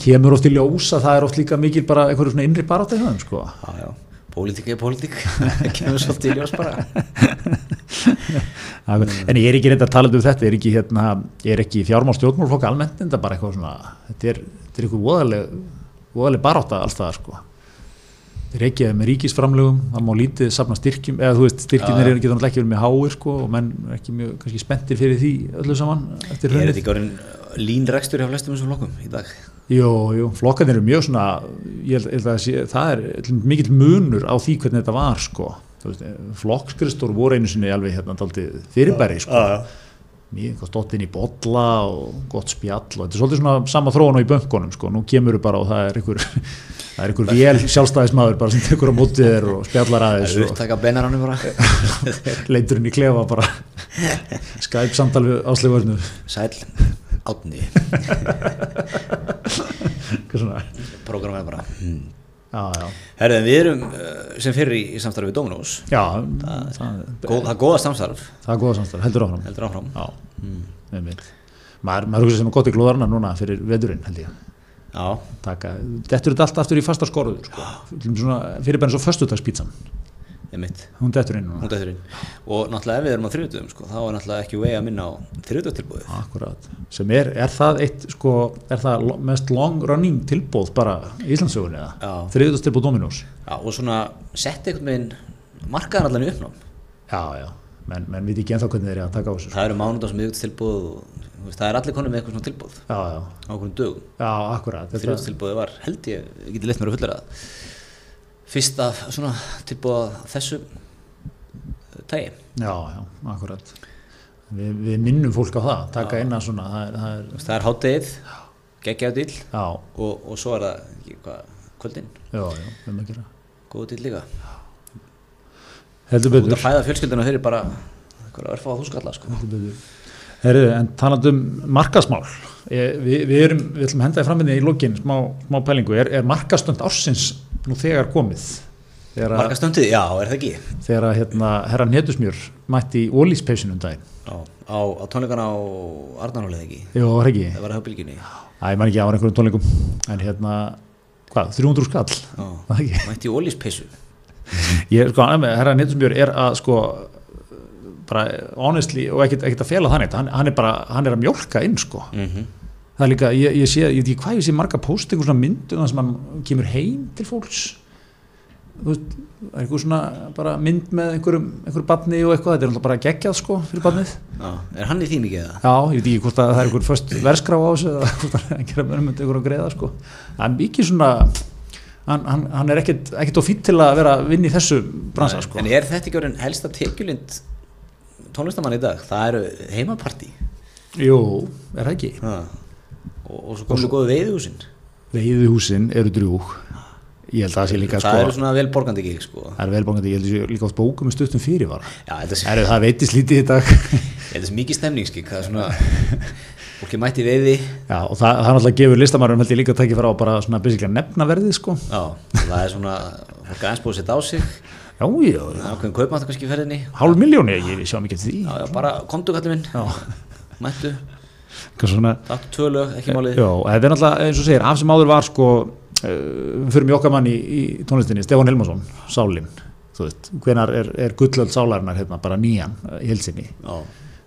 kemur oft í ljós að það er oft líka mikil bara einhverju svona innri barátt í höfum sko. já, já, pólitík er pólitík. Kemur svolítið í ljós bara. Er- en ég er ekki reynda að tala um þetta, ég er ekki, hérna, ég ekki fjármál stjórnmálflokk almennt, en þetta er bara eitthvað svona, þetta er, þetta er eitthvað barátta alls það, sko. Þetta er ekki með ríkisframlögum, það má lítið safna styrkjum, eða þú veist, styrkjumir eru ekki þannig ekki verið með háir, sko, og menn er ekki mjög, kannski spenntir fyrir því öllu saman eftir er þetta ekki orðin línrekstur hjá flestum þessum flokkum í dag Jú, jú, flokkarnir eru mjög svona, ég held, að sé, það er mikill munur á því hvernig þetta var, sko. Þú veist, flokkskristór voru einu sinni alveg hérna daldið fyrirbæri, sko. mjög eitthvað stótt inn í bolla og gott spjall og þetta er svolítið svona sama þróun og í bönkunum sko, nú kemur bara og það er einhver það er einhver vél sjálfstæðismadur bara sem tekur á mótið þér og spjallar aðeins það er og upptaka benarannum bara. Leitur inn í klefa bara. Skype samtal við áslöfurnu sæl, átni svona, prógram er bara. Hmm. herðin við erum uh, sem fyrir í, í samstarfi við Dominós já það, það, Góð, það er góða samstarf. Það er góða samstarf, heldur áfram. Heldur áfram. Mitt maður, maður hugsa sem er gott í glóðarna núna fyrir veðurinn held ég. Já, taka, þetta allt aftur í fasta skorður sko. svona, fyrir bara eins og föstudagspítsan. ég mitt hún dettur inn dættur inn. Og náttúrulega ef við erum á þriðutöfum sko, þá er náttúrulega ekki vegi að minna á þriðutöftilbúið Akkurat, sem er, er það eitt sko, er það mest long running tilbóð bara í Íslandsögunni eða? Tilbóð Dominós? já, og svona sett einhvern veginn markaðan allan í uppnám. Já, já, menn, menn veit ekki ennþá hvernig þeir eru að taka á þessu. sko. það eru og þú veist, það er allir konum með eitthvað svona tilbúð Já, já, á okkur dögum. Þriðutöftilbúið var held ég, ég geti leitt mér að fullera það fyrst af svona tilbúð af þessu eh, tagi. Já, já, akkurat. Vi, við minnum fólk á það, taka inn að svona, það er, Þú háttegið, geggjaðu dýl já, og, og svo er það ekki, hvað, kvöldin, já, já, við maður gera. góðu dýl líka. Heldur betur, að fæða fjölskylduna þeir eru bara eitthvað örfa á þúskalla sko. heldur betur. Herriðu, en talandi um markasmál, við, við, erum, við ætlum að henda það framminni í lokin, smá, smá pælingu, er, er markastönd ársins nú þegar komið? Að, Markastöndið, já, er það ekki? þegar að hérna, herran Hetusmjör mætti ólíspeysunum daginn. Já, á, á tónleikana á Arnarhólið ekki? Jó, var ekki? Það var það á bylginni? Æ, ég man ekki á einhverjum tónleikum, en hérna, hvað, 300 skall? Já, það mætti ólíspeysu. Ég, sko, herran Hetusmjör er að, sko, bara honestly og ekkert, að fela þannig, hann, hann er bara, hann er að mjólka inn, sko. Mm það er líka, ég, ég sé, ég veit ekki hvað ég sé marga post, einhver svona myndum þar sem hann kemur heim til fólks þú veist, það er einhver svona bara mynd með einhverjum, einhverjum barni og eitthvað, þetta er alltaf bara geggjað sko fyrir barnið, Já, er hann í því mikið það? já, ég veit ekki hvort að það er einhver först verskrá á þessu eða hvort að er einhverjum mönnum með einhverjum greiða sko er mikið svona hann, hann, hann er ekkert, ekkert of fýtt til að vera að vinna í þessu bransa sko En er þetta ekki orðin helsta tekjulind tónlistamann í dag? Það eru heimapartí. jú, er það ekki Já. Og, og svo komum við góðu veiðhúsin. veiðuhúsin eru drjúg ég held að það sé líka það sko eru svona vel borgandi gig, sko. það er velbangandi, ég held að það sé líka oft bókum með stuttum þetta sé, Er það veitist lítið í dag? þetta er mikið stemningskik, það er svona, fólki mætti veiði. Já, og það, það náttúrulega gefur listamærum held ég líka að tekja fara á bara svona basically að nefna verðið sko. Já, það er svona, fólk aðeins búið að setja á sig, Já, já, það ákveðin kaupmáttu kannski í ferðinni. hálf miljóni, ég sjá mikið til því. Já, já, bara komdu kallið minn, Já, mættu, svona, lög, ekki málið. já, þetta er náttúrulega eins og segir, af sem áður var sko, uh, fyrir mjög okkar mann í, í tónlistinni, Stefán Helmarsson, Sálin, þú veist, hvenar er, er gullöld sálarinnar hérna bara nýjan uh, í helsinni, Já,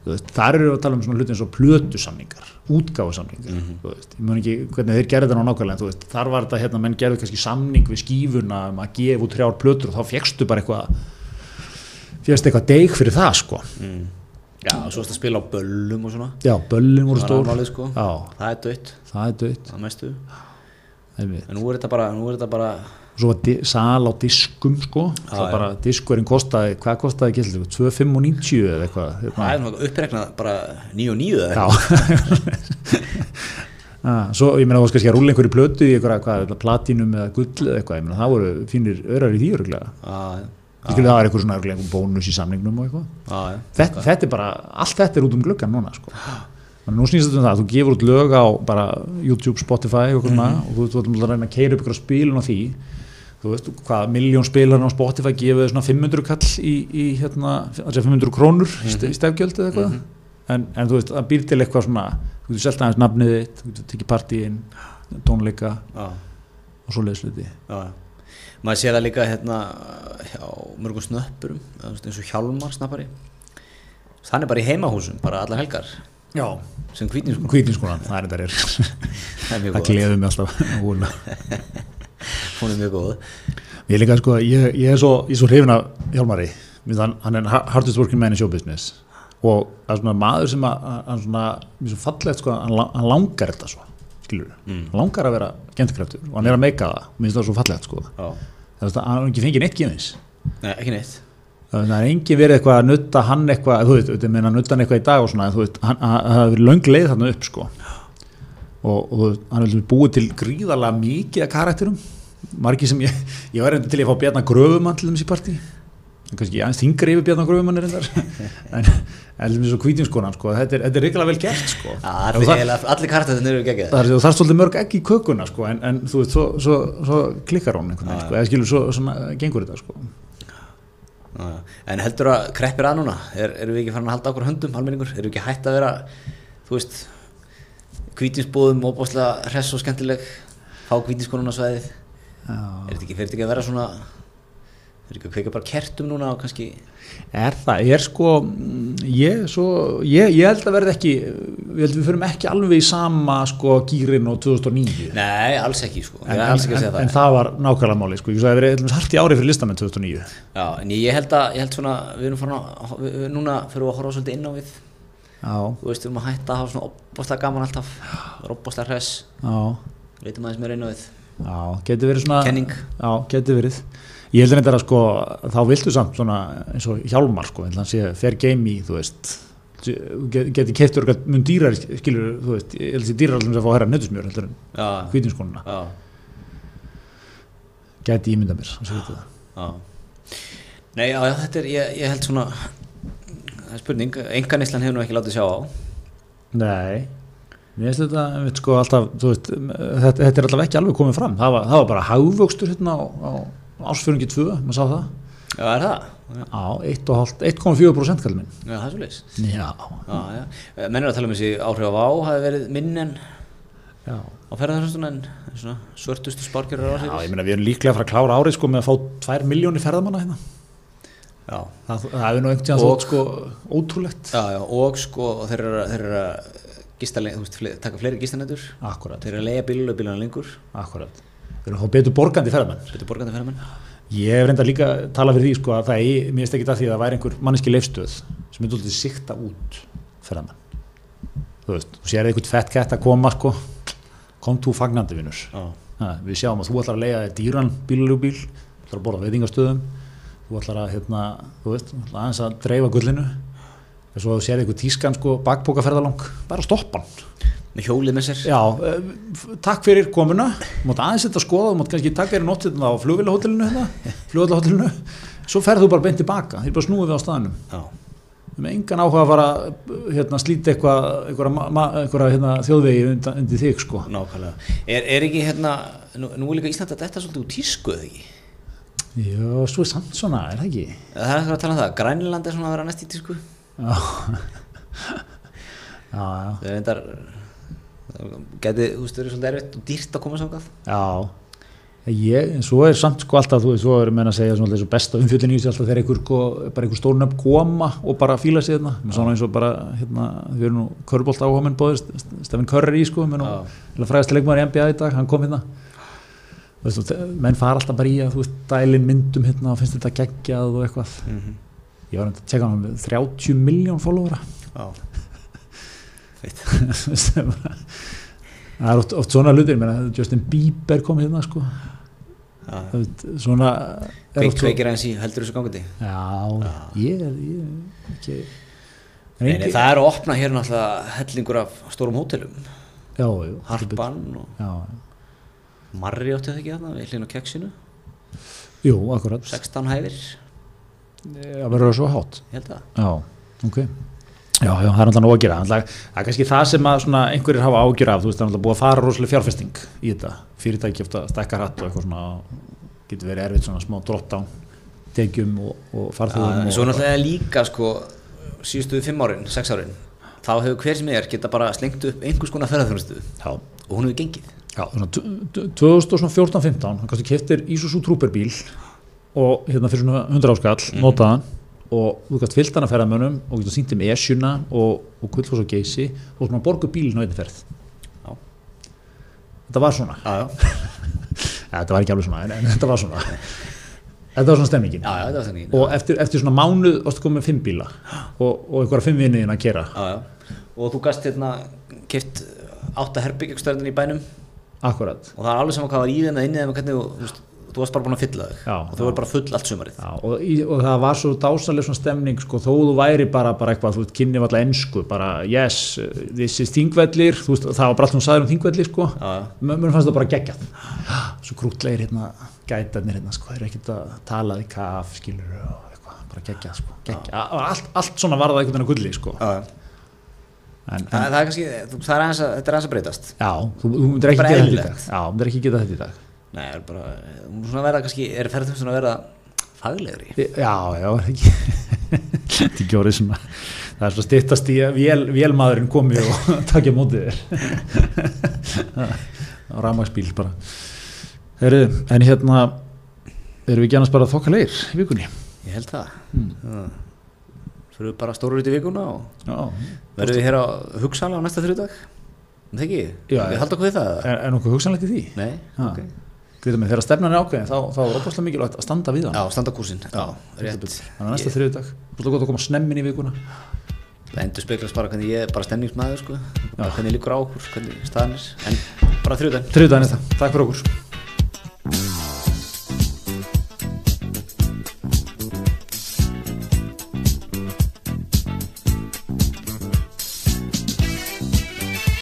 þú veist, þar eru við að tala um svona hluti eins og plötusamningar, útgáfusamningar, Mhm. þú veist, ég mun ekki hvernig þeir gerði þetta ná nákvæmlega, veist, þar var þetta hérna, menn gerði kannski samning við skífuna um að gefa út þrjár plötur og þá fegstu bara eitthvað, fegstu eitthvað deig fyrir það, sko. mm. Já, og svo ertu að spila á böllum og svona. Já, böllin voru Það var stór, aðmálið, sko. já, Það er dött, það er dött, það mestu. einmitt. En nú er þetta bara, nú er þetta bara, Og svo var sal á diskum, sko, Já, það já. bara diskurinn kostaði, hvað kostaði ekki, 2, 5 og 90 eða eitthvað, það hérna. er nú uppreiknað bara níu og níu eða Já eitthvað. ah, Svo ég meina þú varst kannski að rúla einhverju plötu í eitthvað, platinum eða gull eða eitthvað, ég meina það voru fínir örar í því öruglega skilur það var eitthvað svona einhver bónus í samningnum og eitthvað já. þetta, þetta er bara, allt þetta er út um gluggan núna sko. Nú snýst þetta um það, þú gefur út lög á bara YouTube, Spotify og, mm Mhm. og þú, ætlum að reyna að keira upp ykkur spilun á því þú veist, hvað, miljón spilar á Spotify gefur þau svona 500 kall í, í hérna, þessi 500 krónur mm Mhm. í stefgjöld eða eitthvað en, en þú veist, það býr til eitthvað svona þú getur selt aðeins nafnið þitt, þú getur tekið partíinn tónleika já. og svo leiðsluti Já, já. Maður sér það líka hérna hjá mörgum snöppurum eins og Hjálmar snappari. Hann er bara í heimahúsum, bara allar helgar. Já, sem hvítningskona kvítinskonan, það er þetta er það er mjög það gleður mig alltaf hún er mjög góð. Ég líka sko, ég, ég er svo, er svo hrifin af Hjálmari, finnst hann, er hardest working man in show business og er svona maður sem að, hann svona, er svo fallegt sko, hann, hann langar þetta svo, skilur Mm. hann langar að vera gentkræftur og hann er að meika það, mér finnst það svo fallegt sko, já, það er að hann ekki fengið neitt gefins, Nei, ekki neitt. Það er engin verið eitthvað að nutta hann eitthvað, þú veit, þú meina nutta hann eitthvað í dag og svona, þú hann- það hefur verið löng leið þarna upp sko. Og, og veist, hann er búið til gríðarlega mikið karakterum. Margir sem ég, ég var reyndi til að fá Bjarnar Gröfumann til þess í partí kannski aðeins þingri yfir reyndar. En er svo kvítinskonan sko, þetta er, er reyngilega vel gert sko. Já, Og allir, karakterinn eru geggjað það er það er svolítið mörg ekki í kökuna sko, en, en þú veist, svo, svo, svo klikkar hún einhvern veginn, sko, eða skilur svo, svona, gengur þetta sko. Já, já. En heldur að kreppir að núna? Er, erum við ekki farin að halda okkur höndum almenningur erum við ekki hætt að vera þú veist kvítinsbúðum óbáslega hress og skemmtileg fá kvítinskonuna svæðið? Er þetta ekki, fer þetta ekki að vera svona er þetta ekki að kveika bara kertum núna og kannski Er það, ég er sko ég, svo, ég, ég held að verði ekki ég held að við förum ekki alveg í sama sko gýrin og 2009 Nei, alls ekki sko, ég en, er alls ekki að segja en, það. en það var nákvæmlega máli sko, ég sagði að verið eitthvað hardt í ári fyrir listamenn 2009 Já, en ég held að, ég held svona við erum farin að, við, við, núna fyrir við að horfa svolítið inn á við. Já, þú veist, við erum að hætta að hafa svona opbáslega gaman alltaf. Opbáslega hress, já, veitum aðeins meira inn á við. Já, getur verið svona Kenning. Já, getur verið Ég held að þetta sko, þá viltu samt svona eins og Hjálmar sko, þannig sé fair game í, þú veist get- geti eitthvað mun dýrar skilur, þú veist, ég held að sé dýrar sem að fá að herra nötusmjör heldur en Já, hvítinskonuna já, gæti ímynda mér, að það já. Nei, já, já, þetta er, ég, ég held svona það er spurning, enganislan hefur nú ekki látið sjá á. Nei, mér finnst þetta veit, sko, alltaf, veist, þetta, þetta er alltaf ekki alveg komið fram, það var, það var bara hagvöxtur hérna á, á ásfjörungi 2, maður sá það. Já, er það? á 1,4% kallið minn Já, það er svo leis. Já, Já, já. Menn er að tala um þessi áhrif á hafi verið minn en já. á ferðarþjónustuna en svona svörtustu spárkjörar á Já, ég meina við erum líklega að fara að klára árið sko með að fá 2 miljónir ferðamanna hérna. Já. Það, það er nú einhvern tíðan þótt sko ótrúlegt. Já, já, og sko þeir eru að- þeir eru að gista, þú veist, taka fleiri gistanætur. Akkurat, þeir eru að leiða bíl og bílana lengur. Akkurat Erum að fá betur borgandi ferðamenn. Betur borgandi ferðamenn. Ég hef reynda líka að tala fyrir því sko að það er, mér finnst ekki það því að það væri einhver manneski leifstöð sem er dóltið sikta út ferðamenn. Þú veist, þú sér eitthvað fett kætt að koma sko. Kom þú fagnandi vinnur við sjáum að þú ætlar að leiða þér dýran bílulúbíl, þú ætlar að borða veitingastöðum, þú ætlar að, hérna, þú veist, aðeins að dreifa gullinu, og svo þú sér eitthvað tískan, sko, bakbókaferðalong, bara stoppa hann. Með hjólið með sér. Já, eh, takk fyrir komuna, mátt aðeins þetta að skoða, mátt kannski takk fyrir nótt þetta á flugvillahótelinu, hérna, svo ferð þú bara beint tilbaka, er bara snúið við á staðnum. Já, með engan áhuga að fara, hérna, slíta eitthvað, eitthvað, hérna, þjóðvegi undir, undir þig, sko. nákvæmlega. Er, er ekki hérna, nú, nú er líka Ísland að detta svolítið úr tísku eða ekki? Já, svo er samt svona, er það ekki? Það er eitthvað að tala um það, Grænland er svona að vera næst í tísku. Já, já, já, Það Gæti, þú veist, verið svolítið erfitt og dýrt að koma samkvæð já. Ég, en svo er samt sko alltaf, þú veist, svo er menn að segja svona þessu besta umfjöldin í þessu alltaf þegar einhver, sko, bara einhver stórnöfn koma og bara fíla sig þarna, svona eins og bara, hérna, við erum nú körbólt áhuga menn bóðir, Stefan Curry, sko, menn Já. og fræðast leikmaður í NBA í dag, hann kom hérna, þú veist, menn fara alltaf bara í að, þú veist, dælin myndum hérna og finnst þetta geggjað og eitthvað. mm -hmm. Ég var að tjekka hann með 30 miljón followera. Já það er oft, oft svona hlutir Justin Bieber kom hérna sko. Það veit, svona kveikir aðeins í heldur þessu gangandi. Já, ég er ekki en Nei, engi- nei, það er að opna hér náttúrulega hellingur af stórum hótelum. Já, jú, Harpan og já, Marri átti það ekki þarna við hlýna keksinu. Jú, akkurat. 16 hæðir, það verður svo hátt. Ég held að já, ok já, já, það er alltaf nóg að gera. Það er kannski það sem einhverjir hafa ágjur af, þú veist, það er alltaf búið að fara rosalega fjárfesting í þetta, fyrirtæki eftir að stækka hratt og eitthvað svona, getur verið erfitt svona smá drott á tekjum og, og farþjóðum En og svo náttúrulega líka sko síðustu fimm árin, sex árin þá hefur hver sem er geta bara slengt upp einhvers konar ferðarþjónustu já, og hún hefur gengið. Já, svona t- t- 2014-15 hann kannski keftir Isuzu Trooper bíl og hérna fyrir svona 100 áskall Mhm. notaðan og þú kannski fyllt hann að ferðamönnum og getur sýnt um esjuna og, og gullfoss og geysi og svona borgu bílinn á einni ferð. Já. þetta var svona. Já, já, ja, þetta var ekki alveg svona, en, en þetta var svona. Þetta var svona stemningin. Já, var og eftir, eftir svona mánuð varstu komið fimm bíla og, og einhverja fimm vinniðin að já. og þú gast hérna keft átta herbyggjökstöðin í bænum. Akkurat. Og það er alveg saman hvað var í þeim eða inni þeim og hvernig þú, þú, varst bara búin að fylla þig. Já, og þú var bara full allt sumarið. Og, og það var svo dásaleg svona stemning sko, þó þú væri bara, bara eitthvað þú kynni alltaf ennsku, bara yes this is þingvellir, þú veist, það var bara allt sem sagði um þingvellir, sko, mér fannst það bara geggjað, svo krútlegir hérna, gætarnir hérna, sko, þeir eru ekkert að tala í kaf, skilur og eitthvað, bara geggjað, sko, geggjað, allt, allt svona var það einhvern veginn að gulli, sko. Já, en, Það, en, það er kannski, það er aðeins að, þetta er aðeins að breytast. Já, þú, myndir ekki geta þetta í dag þú Nei, það er bara, hún er svona að verða kannski, er ferðum svona að verða faglegri? Já, já, ekki? Þetta er ekki orðið svona Það er svo styttast í að vél, vélmaðurinn komi og takja mótið þér. Á rafmagsbíl bara. Heru, En hérna erum við ekki annars bara þokka leir í vikunni? Ég held það. Mm. Erum við bara stóru út í vikuna og verðum við hér á hugsala á næsta þrjúdag Það ekki? Við halda okkur við það? er, er nokkuð hugsanlegt í því? Nei, Ha. ok Greitum við, þegar stefnan er ákveðin þá, þá er opaslega mikilvægt að standa við hann Já, standa kúsin. Já, rétt. Þannig að næsta þriðudag, þú gott að koma snemmin í vikuna. Það endur speklast bara hvernig ég er bara stemningsmaður sko. hvernig líkur á okkur, hvernig staðan er. En bara þrjúdag Þriðudaginn þetta, takk fyrir okkur